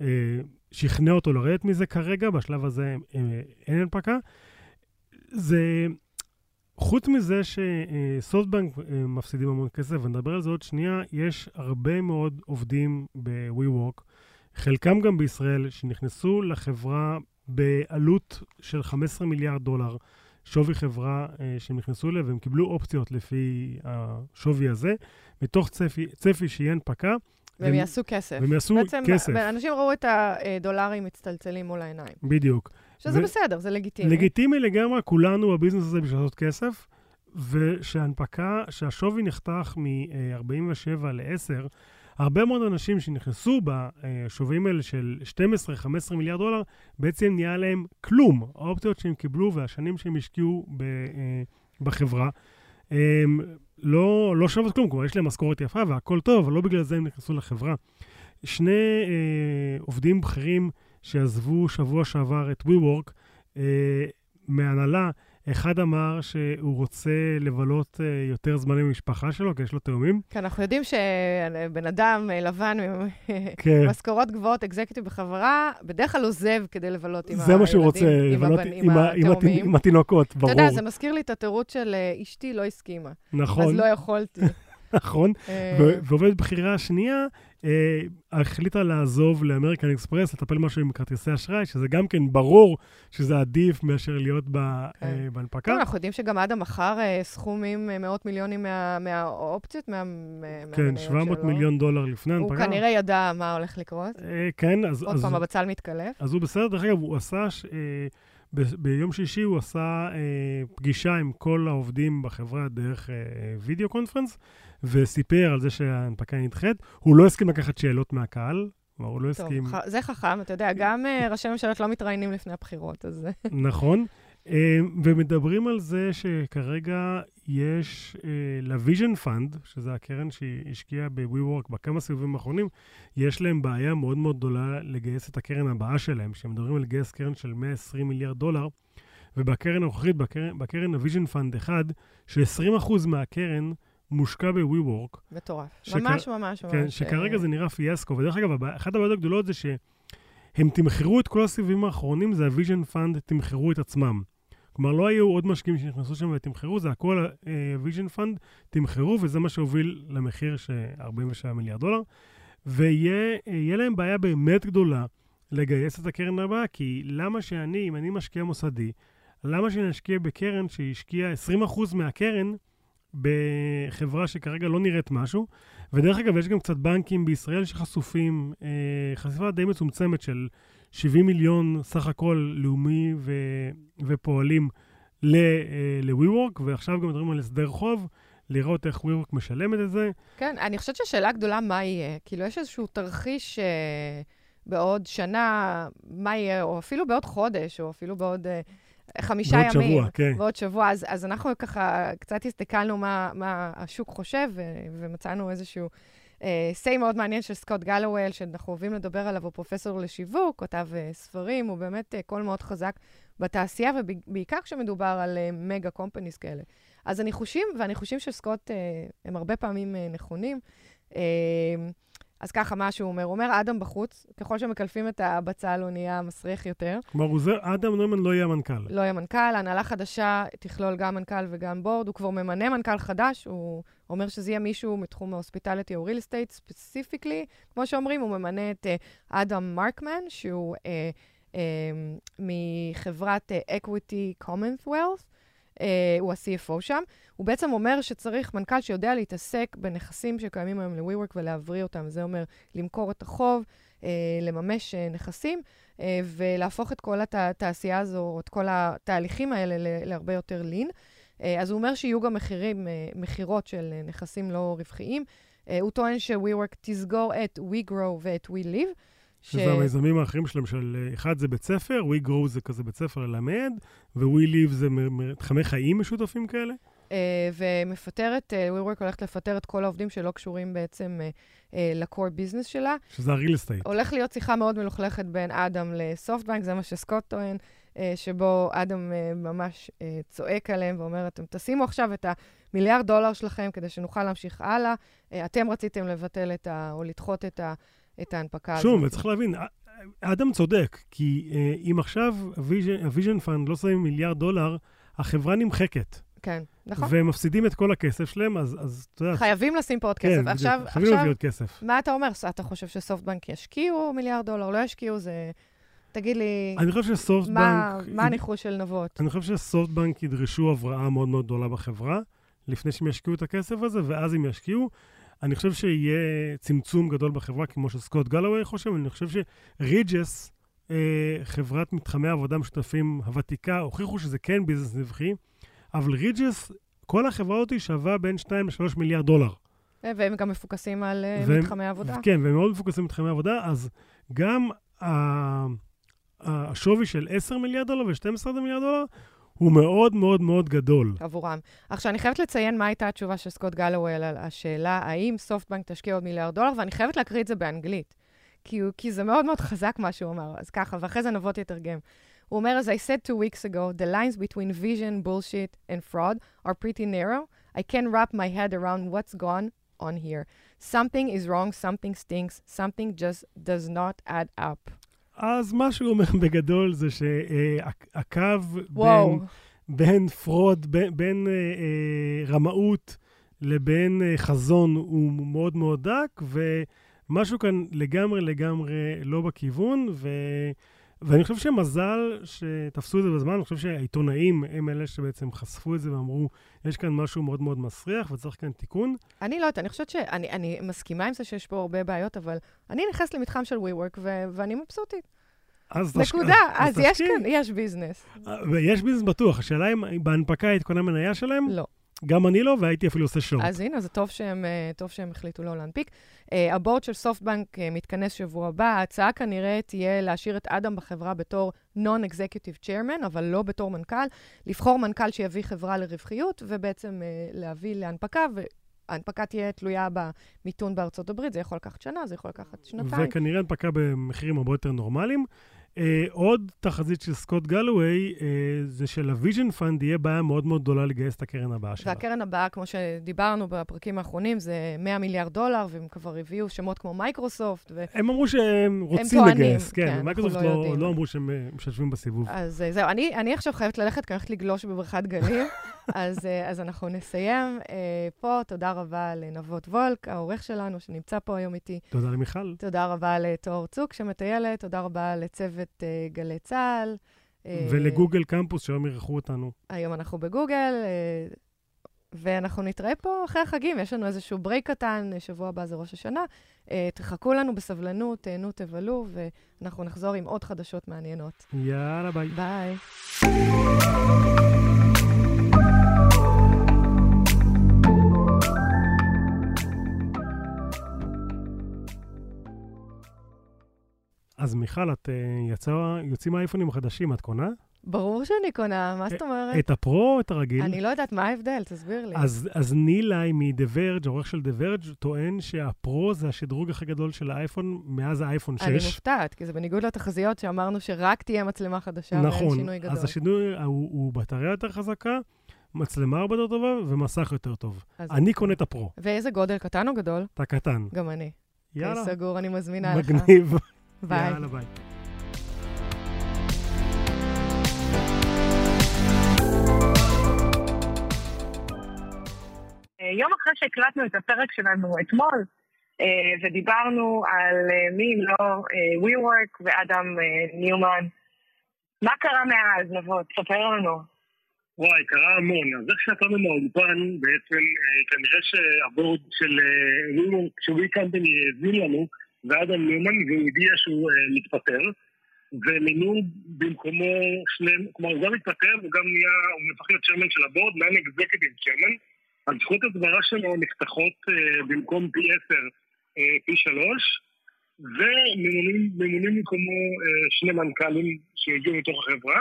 אה, שכנע אותו לרדת מזה כרגע, בשלב הזה אה, אין הנפקה. זה, חוץ מזה שסופטבנק אה, מפסידים המון כסף, ונדבר על זה עוד שנייה, יש הרבה מאוד עובדים ב-WeWork, חלקם גם בישראל, שנכנסו לחברה בעלות של 15 מיליארד דולר, שווי חברה אה, שהם נכנסו אליה, והם קיבלו אופציות לפי השווי הזה, מתוך צפי, צפי שיהיה הנפקה. והם יעשו כסף. והם יעשו בעצם כסף. בעצם אנשים ראו את הדולרים מצטלצלים מול העיניים. בדיוק. שזה ו- בסדר, זה לגיטימי. לגיטימי לגמרי, כולנו בביזנס הזה בשביל לעשות כסף, ושההנפקה, שהשווי נחתך מ-47 ל-10, הרבה מאוד אנשים שנכנסו בשווים האלה של 12-15 מיליארד דולר, בעצם נהיה להם כלום. האופציות שהם קיבלו והשנים שהם השקיעו ב, אה, בחברה, הם לא, לא שוות כלום, כלומר, יש להם משכורת יפה והכל טוב, אבל לא בגלל זה הם נכנסו לחברה. שני אה, עובדים בכירים שעזבו שבוע שעבר את WeWork, אה, מהנהלה, אחד אמר שהוא רוצה לבלות uh, יותר זמן עם המשפחה שלו, כי יש לו תאומים. כן, אנחנו יודעים שבן אדם אה, לבן עם כן. משכורות גבוהות, אקזקטיב בחברה, בדרך כלל עוזב כדי לבלות עם הילדים, זה מה שהוא רוצה, לבלות עם, עם, עם, עם התינוקות, ברור. אתה יודע, זה מזכיר לי את התירוץ של uh, אשתי לא הסכימה. נכון. אז לא יכולתי. נכון, ועובדת בכירה השנייה אה, החליטה לעזוב לאמריקן אקספרס, לטפל משהו עם כרטיסי אשראי, שזה גם כן ברור שזה עדיף מאשר להיות ב, כן. אה, בהנפקה. כן, אנחנו יודעים שגם אדם מכר אה, סכומים, אה, מאות מיליונים מה, מהאופציות, מה, כן, 700 שלו. מיליון דולר לפני ההנפקה. הוא כנראה ידע מה הולך לקרות. אה, כן, אז... עוד אז, פעם, הבצל מתקלף. אז הוא בסדר, דרך אגב, הוא עשה... ש, אה, ב- ביום שישי הוא עשה אה, פגישה עם כל העובדים בחברה דרך אה, וידאו קונפרנס, וסיפר על זה שההנפקה נדחית. הוא לא הסכים לקחת שאלות מהקהל, כלומר, הוא לא הסכים... טוב, זה חכם, אתה יודע, גם אה, ראשי ממשלות לא מתראיינים לפני הבחירות, אז... נכון. אמ, ומדברים על זה שכרגע יש uh, ל Vision Fund, שזה הקרן שהשקיעה ב-WeWork בכמה סיבובים האחרונים, יש להם בעיה מאוד מאוד גדולה לגייס את הקרן הבאה שלהם, שהם מדברים על לגייס קרן של 120 מיליארד דולר, ובקרן הנוכחית, בקרן, ה Vision Fund 1, ש-20% מהקרן מושקע ב-WeWork. מטורף. שכ... ממש, ממש, כן, ממש. שכרגע זה נראה פיאסקו, ודרך אגב, אחת הבעיות הגדולות זה שהם תמחרו את כל הסיבובים האחרונים, זה ה Vision Fund תמחרו את עצמם. כלומר, לא היו עוד משקיעים שנכנסו שם ותמחרו, זה הכל Vision uh, Fund, תמחרו, וזה מה שהוביל למחיר של 47 מיליארד דולר. ויהיה להם בעיה באמת גדולה לגייס את הקרן הבאה, כי למה שאני, אם אני משקיע מוסדי, למה שאני אשקיע בקרן שהשקיעה 20% מהקרן בחברה שכרגע לא נראית משהו? ודרך אגב, יש גם קצת בנקים בישראל שחשופים, אה, חשיפה די מצומצמת של 70 מיליון סך הכל לאומי ו, ופועלים ל-WeWork, אה, ועכשיו גם מדברים על הסדר חוב, לראות איך WeWork משלמת את זה. כן, אני חושבת שהשאלה גדולה מה יהיה. כאילו, יש איזשהו תרחיש uh, בעוד שנה, מה יהיה, או אפילו בעוד חודש, או אפילו בעוד... Uh, חמישה ועוד ימים. שבוע, כן. ועוד שבוע. אז, אז אנחנו ככה קצת הסתכלנו מה, מה השוק חושב, ו, ומצאנו איזשהו סיי uh, מאוד מעניין של סקוט גלוול, שאנחנו אוהבים לדבר עליו, הוא פרופסור לשיווק, כותב uh, ספרים, הוא באמת uh, קול מאוד חזק בתעשייה, ובעיקר כשמדובר על uh, מגה קומפניס כאלה. אז הניחושים, והניחושים של סקוט uh, הם הרבה פעמים uh, נכונים. Uh, אז ככה, מה שהוא אומר, הוא אומר, אדם בחוץ, ככל שמקלפים את הבצל, הוא נהיה מסריח יותר. כלומר, אדם נוימן לא יהיה מנכ"ל. לא יהיה מנכ"ל, הנהלה חדשה תכלול גם מנכ"ל וגם בורד, הוא כבר ממנה מנכ"ל חדש, הוא אומר שזה יהיה מישהו מתחום ההוספיטליטי או real estate ספציפיקלי, כמו שאומרים, הוא ממנה את אדם uh, מרקמן, שהוא uh, uh, מחברת uh, Equity Uh, הוא ה-CFO שם. הוא בעצם אומר שצריך מנכ"ל שיודע להתעסק בנכסים שקיימים היום ל-WeWork ולהבריא אותם. זה אומר למכור את החוב, uh, לממש uh, נכסים, uh, ולהפוך את כל התעשייה הזו, את כל התהליכים האלה להרבה יותר לין. Uh, אז הוא אומר שיהיו גם מחירים, uh, מכירות של uh, נכסים לא רווחיים. Uh, הוא טוען ש-WeWork תסגור את WeGrow ואת WeLive. שזה ש... המיזמים האחרים שלהם, של אחד זה בית ספר, We Grow זה כזה בית ספר ללמד, ו-We Live זה מתחמי חיים משותפים כאלה? ומפטרת, WeWork הולכת לפטר את כל העובדים שלא קשורים בעצם ל-core business שלה. שזה ה-real estate. הולך להיות שיחה מאוד מלוכלכת בין אדם לסופטבנק, זה מה שסקוט טוען. אה, שבו אדם אה, ממש אה, צועק עליהם ואומר, אתם תשימו עכשיו את המיליארד דולר שלכם כדי שנוכל להמשיך הלאה. אתם רציתם לבטל את ה... או לדחות את, ה... את ההנפקה הזאת. שוב, צריך להבין, אדם צודק, כי אם עכשיו ה Vision Fund לא שמים מיליארד דולר, החברה נמחקת. כן, נכון. והם מפסידים את כל הכסף שלהם, אז, אז אתה יודע... חייבים לשים פה עוד כסף. כן, עכשיו, חייבים להביא עוד כסף. מה אתה אומר? אתה חושב שסופטבנק ישקיעו מיליארד דולר, לא ישקיעו? זה... תגיד לי, אני חושב שסופטבנק... מה, מה הניחוש של נבות? אני חושב שסופטבנק ידרשו הבראה מאוד מאוד גדולה בחברה, לפני שהם ישקיעו את הכסף הזה, ואז הם ישקיעו. אני חושב שיהיה צמצום גדול בחברה, כמו שסקוט גלווי חושב, אני חושב שריג'ס, אה, חברת מתחמי עבודה משותפים הוותיקה, הוכיחו שזה כן ביזנס נבחי, אבל ריג'ס, כל החברה הזאת שווה בין 2 ל-3 מיליארד דולר. והם גם מפוקסים על אה, והם, מתחמי עבודה. כן, והם מאוד מפוקסים על מתחמי עבודה, אז גם השווי של 10 מיליארד דולר ו-12 מיליארד דולר הוא מאוד מאוד מאוד גדול. עבורם. עכשיו, אני חייבת לציין מה הייתה התשובה של סקוט גלווי על השאלה האם סופטבנק תשקיע עוד מיליארד דולר, ואני חייבת להקריא את זה באנגלית, כי, כי זה מאוד מאוד חזק מה שהוא אמר. אז ככה, ואחרי זה נבות יתרגם. הוא אומר, as I said two weeks ago, the lines between vision, bullshit and fraud are pretty narrow. I can wrap my head around what's gone on here. Something is wrong, something stinks, something just does not add up. אז מה שהוא אומר בגדול זה שהקו בין, בין fraud, בין, בין אה, אה, רמאות לבין אה, חזון הוא מאוד מאוד דק, ומשהו כאן לגמרי לגמרי לא בכיוון, ו... ואני חושב שמזל שתפסו את זה בזמן, אני חושב שהעיתונאים הם אלה שבעצם חשפו את זה ואמרו, יש כאן משהו מאוד מאוד מסריח וצריך כאן תיקון. אני לא יודעת, אני חושבת שאני אני מסכימה עם זה שיש פה הרבה בעיות, אבל אני נכנסת למתחם של WeWork ו- ואני מבסוטית. אז נקודה, אז, אז, אז יש כאן, יש business. אה, ויש business בטוח, השאלה אם בהנפקה היית קונה מניה שלהם? לא. גם אני לא, והייתי אפילו עושה short. אז הנה, זה טוב שהם, אה, טוב שהם החליטו לא להנפיק. Uh, ה board של סופטבנק uh, מתכנס שבוע הבא. ההצעה כנראה תהיה להשאיר את אדם בחברה בתור Non-Executive Chairman, אבל לא בתור מנכ"ל. לבחור מנכ"ל שיביא חברה לרווחיות, ובעצם להביא להנפקה, ההנפקה תהיה תלויה במיתון בארצות הברית, זה יכול לקחת שנה, זה יכול לקחת שנתיים. וכנראה הנפקה במחירים הרבה יותר נורמליים. אה, עוד תחזית של סקוט גלווי, אה, זה של Vision Fund יהיה בעיה מאוד מאוד גדולה לגייס את הקרן הבאה שלה. והקרן הבאה, כמו שדיברנו בפרקים האחרונים, זה 100 מיליארד דולר, והם כבר הביאו שמות כמו מייקרוסופט. ו... הם אמרו שהם רוצים טוענים, לגייס, כן, כן מייקרוסופט לא, לא, לא אמרו שהם אה, משתתפים בסיבוב. אז זהו, אני, אני עכשיו חייבת ללכת, כי אני הולכת לגלוש בבריכת גלים, אז, אה, אז אנחנו נסיים אה, פה. תודה רבה לנבות וולק, העורך שלנו, שנמצא פה היום איתי. תודה למיכל. תודה רבה לתו ארצוק שמטיילת, תודה רבה לצוות... צוות uh, גלי צה"ל. אה, ולגוגל קמפוס, שהיום אירחו אותנו. היום אנחנו בגוגל, ואנחנו נתראה פה אחרי החגים. יש לנו איזשהו break קטן, שבוע הבא זה ראש השנה. תחכו לנו בסבלנות, תהנו, תבלו, ואנחנו נחזור עם עוד חדשות מעניינות. יאללה, ביי. ביי. אז מיכל, את uh, יצא, יוצאים האייפונים החדשים, את קונה? ברור שאני קונה, מה זאת אומרת? את הפרו או את הרגיל? אני לא יודעת, מה ההבדל? תסביר לי. אז, אז נילי מ-The Verge, העורך של The Verge, טוען שהפרו זה השדרוג הכי גדול של האייפון מאז האייפון 6. אני מופתעת, כי זה בניגוד לתחזיות שאמרנו שרק תהיה מצלמה חדשה נכון, ואין שינוי גדול. נכון, אז השינוי הוא, הוא בטריה יותר חזקה, מצלמה הרבה יותר טובה ומסך יותר טוב. אני קונה את הפרו. ואיזה גודל, קטן או גדול? אתה קטן. גם אני. יאללה. סגור, אני מזמינה מגניב. לך. מגניב. ביי. יאללה, ביי. יום אחרי שהקלטנו את הפרק שלנו אתמול, אה, ודיברנו על אה, מי אם לא WeWork ואדם ניומן, מה קרה מאז, נבות? ספר לנו. וואי, קרה המון. אז איך שיצאנו מהאולפן, בעצם כנראה שהבורד של WeWork, ש-We Company האזין לנו, ואדם והוא הודיע שהוא uh, מתפטר, ומינו במקומו שני, כלומר הוא גם מתפטר והוא גם נהיה, הוא נהפך להיות שרמן של הבורד, נאן אקזקטיב שרמן, זכות הסברה שלו נפתחות uh, במקום פי עשר, uh, פי שלוש, וממונים במקומו uh, שני מנכ"לים שהגיעו מתוך החברה,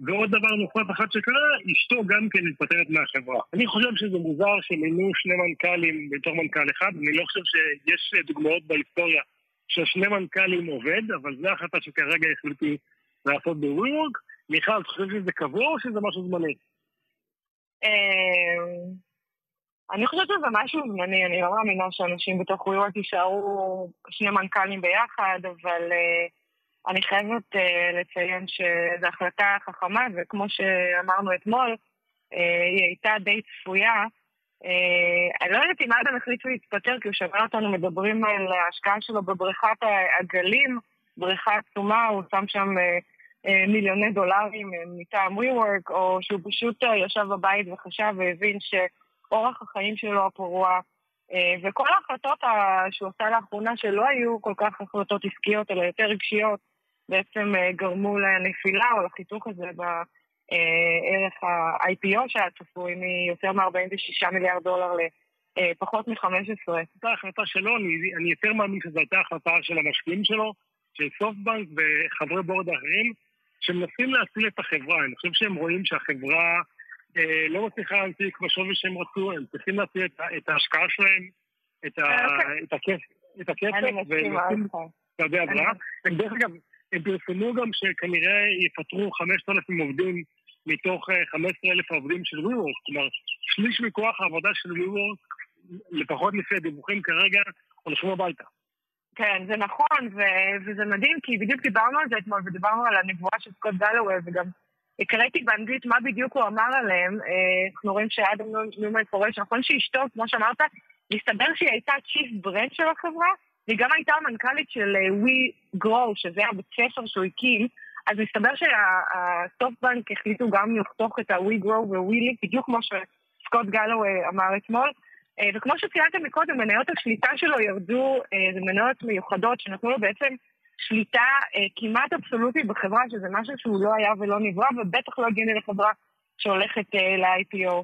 ועוד דבר נוסף אחד שקרה, אשתו גם כן מתפטרת מהחברה. אני חושב שזה מוזר שמינו שני מנכ"לים בתור מנכ"ל אחד, אני לא חושב שיש דוגמאות בהיסטוריה ששני מנכ"לים עובד, אבל זו החלטה שכרגע החליטו לעשות בוויוורק. מיכל, את חושבת שזה קבוע או שזה משהו זמני? אמ, אני חושבת שזה משהו זמני, אני לא מאמינה שאנשים בתוך וויוורק יישארו שני מנכ"לים ביחד, אבל uh, אני חייבת uh, לציין שזו החלטה חכמה, וכמו שאמרנו אתמול, uh, היא הייתה די צפויה. Uh, אני לא יודעת אם אדם החליט שהוא יתפטר, כי הוא שמע אותנו מדברים על ההשקעה שלו בבריכת העגלים, בריכה עצומה, הוא שם שם מיליוני דולרים מטעם WeWork, או שהוא פשוט ישב בבית וחשב והבין ש... אורח החיים שלו הפרוע, אה, וכל ההחלטות שהוא עשה לאחרונה, שלא היו כל כך החלטות עסקיות, אלא יותר רגשיות, בעצם אה, גרמו לנפילה או לחיתוך הזה בערך ה-IPO שהיה צפוי מיותר מ-46 מיליארד דולר לפחות מ-15. זו החלטה שלו, אני, אני יותר מאמין שזו הייתה החלטה של המשקיעים שלו, של סופטבנק וחברי בורד האחרים, שמנסים להציל את החברה. אני חושב שהם רואים שהחברה... אה, לא מצליחה להנפיק בשווי שהם רצו, הם צריכים להציע את ההשקעה שלהם, את הכסף, ולשים צעדי הבראה. דרך אגב, הם פרסמו גם שכנראה יפטרו 5,000 עובדים מתוך 15,000 אה, עובדים של WeWork, כלומר, שליש מכוח העבודה של WeWork, לפחות לפי הדיווחים כרגע, הולכים הביתה. כן, זה נכון, וזה מדהים, כי בדיוק דיברנו על זה אתמול, ודיברנו על הנבואה של סקוט גלווי, וגם הקראתי באנגלית מה בדיוק הוא אמר עליהם. אה, אנחנו רואים שאדם ניומן פורש, נכון שאשתו, כמו שאמרת, מסתבר שהיא הייתה chief brand של החברה, והיא גם הייתה המנכ"לית של We אה, Grow, שזה הבית ספר שהוא הקים, אז מסתבר שהסופטבנק החליטו גם לחתוך את ה-We Grow ו-We Live, בדיוק כמו שסקוט גלו אמר אתמול. אה, וכמו שציינתם מקודם, מניות השליטה שלו ירדו, זה מניות מיוחדות שנתנו לו בעצם שליטה אה, כמעט אבסולוטית בחברה, שזה משהו שהוא לא היה ולא נברא, ובטח לא הגיוני לחברה שהולכת אה, ל-IPO.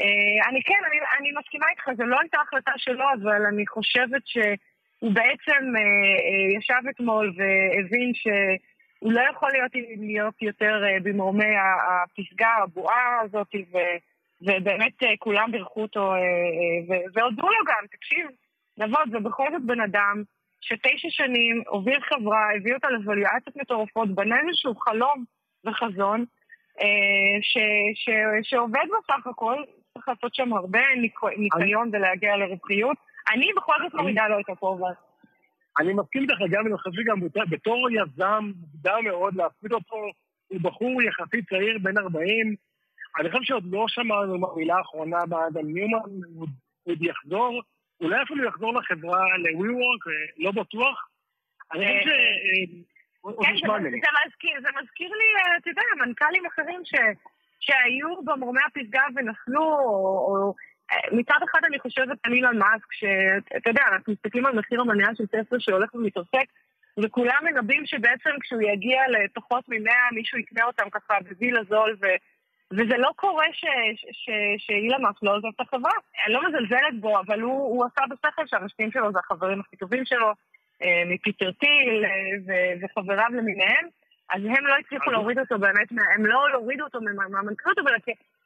אה, אני כן, אני, אני מסכימה איתך, זו לא הייתה החלטה שלו, אבל אני חושבת שהוא בעצם אה, אה, ישב אתמול והבין שהוא לא יכול להיות, להיות יותר אה, במרומי הפסגה, הבועה הזאת, ו, ובאמת אה, כולם בירכו אותו, אה, אה, והודו לו גם, תקשיב, נבות, זה בכל זאת בן אדם שתשע שנים הוביל חברה, הביא אותה לווליואציות מטורפות, בנה איזשהו חלום וחזון, אה, ש, ש, שעובד בסך הכל, צריך לעשות שם הרבה ניקיון ולהגיע לרווחיות. אני בכל זאת מורידה לו את הכובע. אני מסכים איתך גם, אני חושב שגם בתור יזם מוקדם מאוד להפסיד אותו, הוא בחור יחסית צעיר, בן 40. אני חושב שעוד לא שמענו מילה אחרונה באדם ניומן, הוא עוד יחזור. אולי אפילו יחזור לחברה, ל-WeWork, אה, לא בטוח. אני חושב ש... כן, זה מזכיר לי, אה, אתה יודע, מנכ"לים אחרים שהיו במורמי הפסגה ונפלו, או... אה, מצד אחד אני חושבת על אילון מאסק, שאתה יודע, אנחנו מסתכלים על מחיר המניה של טסלה שהולך ומתעסק, וכולם מנבאים שבעצם כשהוא יגיע לפחות ממאה, מישהו יקנה אותם ככה בווילה זול, ו... וזה לא קורה שאילן מאסק לא עוזב את החברה. אני לא מזלזלת בו, אבל הוא, הוא עשה בשכל שהמשקיעים שלו זה החברים הכי טובים שלו, אה, מפיטר טיל אה, וחבריו למיניהם. אז הם לא הצליחו להוריד אותו באמת, הם לא הורידו אותו מהמנכ"לות, אבל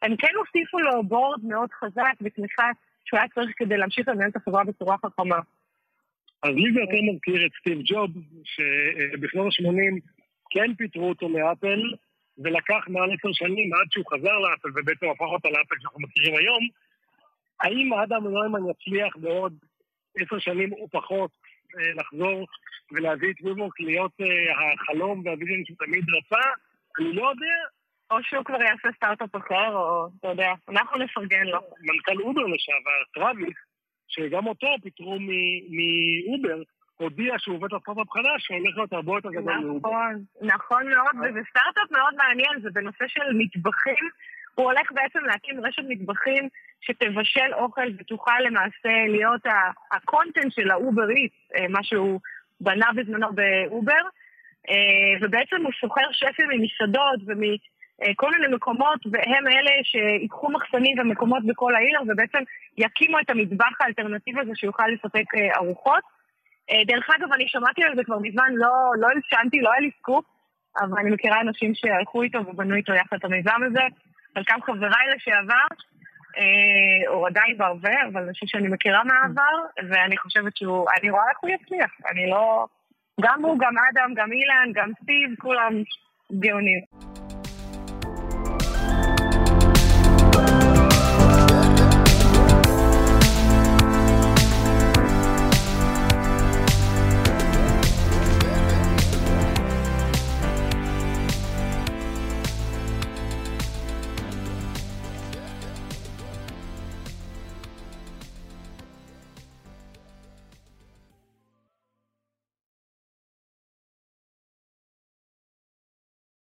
הם כן הוסיפו לו בורד מאוד חזק ותמיכה שהוא היה צריך כדי להמשיך לנהל את החברה בצורה חכמה. אז לי זה יותר מזכיר את סטיב ג'וב, שבשנות ה-80 כן פיטרו אותו מאפל, ולקח מעל עשר שנים עד שהוא חזר לאפל ובעצם הפך אותה לאפל שאנחנו מכירים היום. האם אדם נוימן יצליח בעוד עשר שנים או פחות אה, לחזור ולהביא את WeWork להיות אה, החלום וה-vision שהוא תמיד רצה? אני לא יודע. או שהוא כבר יעשה סטארט-אפ אחר, או אתה יודע, אנחנו נפרגן לו. מנכ"ל אובר לשעבר, טראביס, שגם אותו פיטרו מאובר, הודיע שהוא עובד על סטארט-אפ חדש שהולך להיות הרבה יותר גדול מאובר. נכון, נכון מאוד, אה. וזה סטארט-אפ מאוד מעניין, זה בנושא של מטבחים. הוא הולך בעצם להקים רשת מטבחים שתבשל אוכל ותוכל למעשה להיות ה-content של ה-Uber Eats, אה, מה שהוא בנה בזמנו באובר, אה, ובעצם הוא שוכר שפים ממסעדות ומכל מיני מקומות, והם אלה שיקחו מחסנים ומקומות בכל העיר, ובעצם יקימו את המטבח האלטרנטיבי הזה שיוכל לספק ארוחות. אה, דרך אגב, אני שמעתי על זה כבר מזמן, לא, לא הלשנתי, לא היה לי סקופ, אבל אני מכירה אנשים שהלכו איתו ובנו איתו יחד את המיזם הזה. חלקם חבריי לשעבר, אה, או עדיין בהווה, אבל אנשים שאני מכירה מהעבר, ואני חושבת שהוא, אני רואה איך הוא יצליח. אני לא... גם הוא, גם אדם, גם אילן, גם סטיב, כולם גאונים.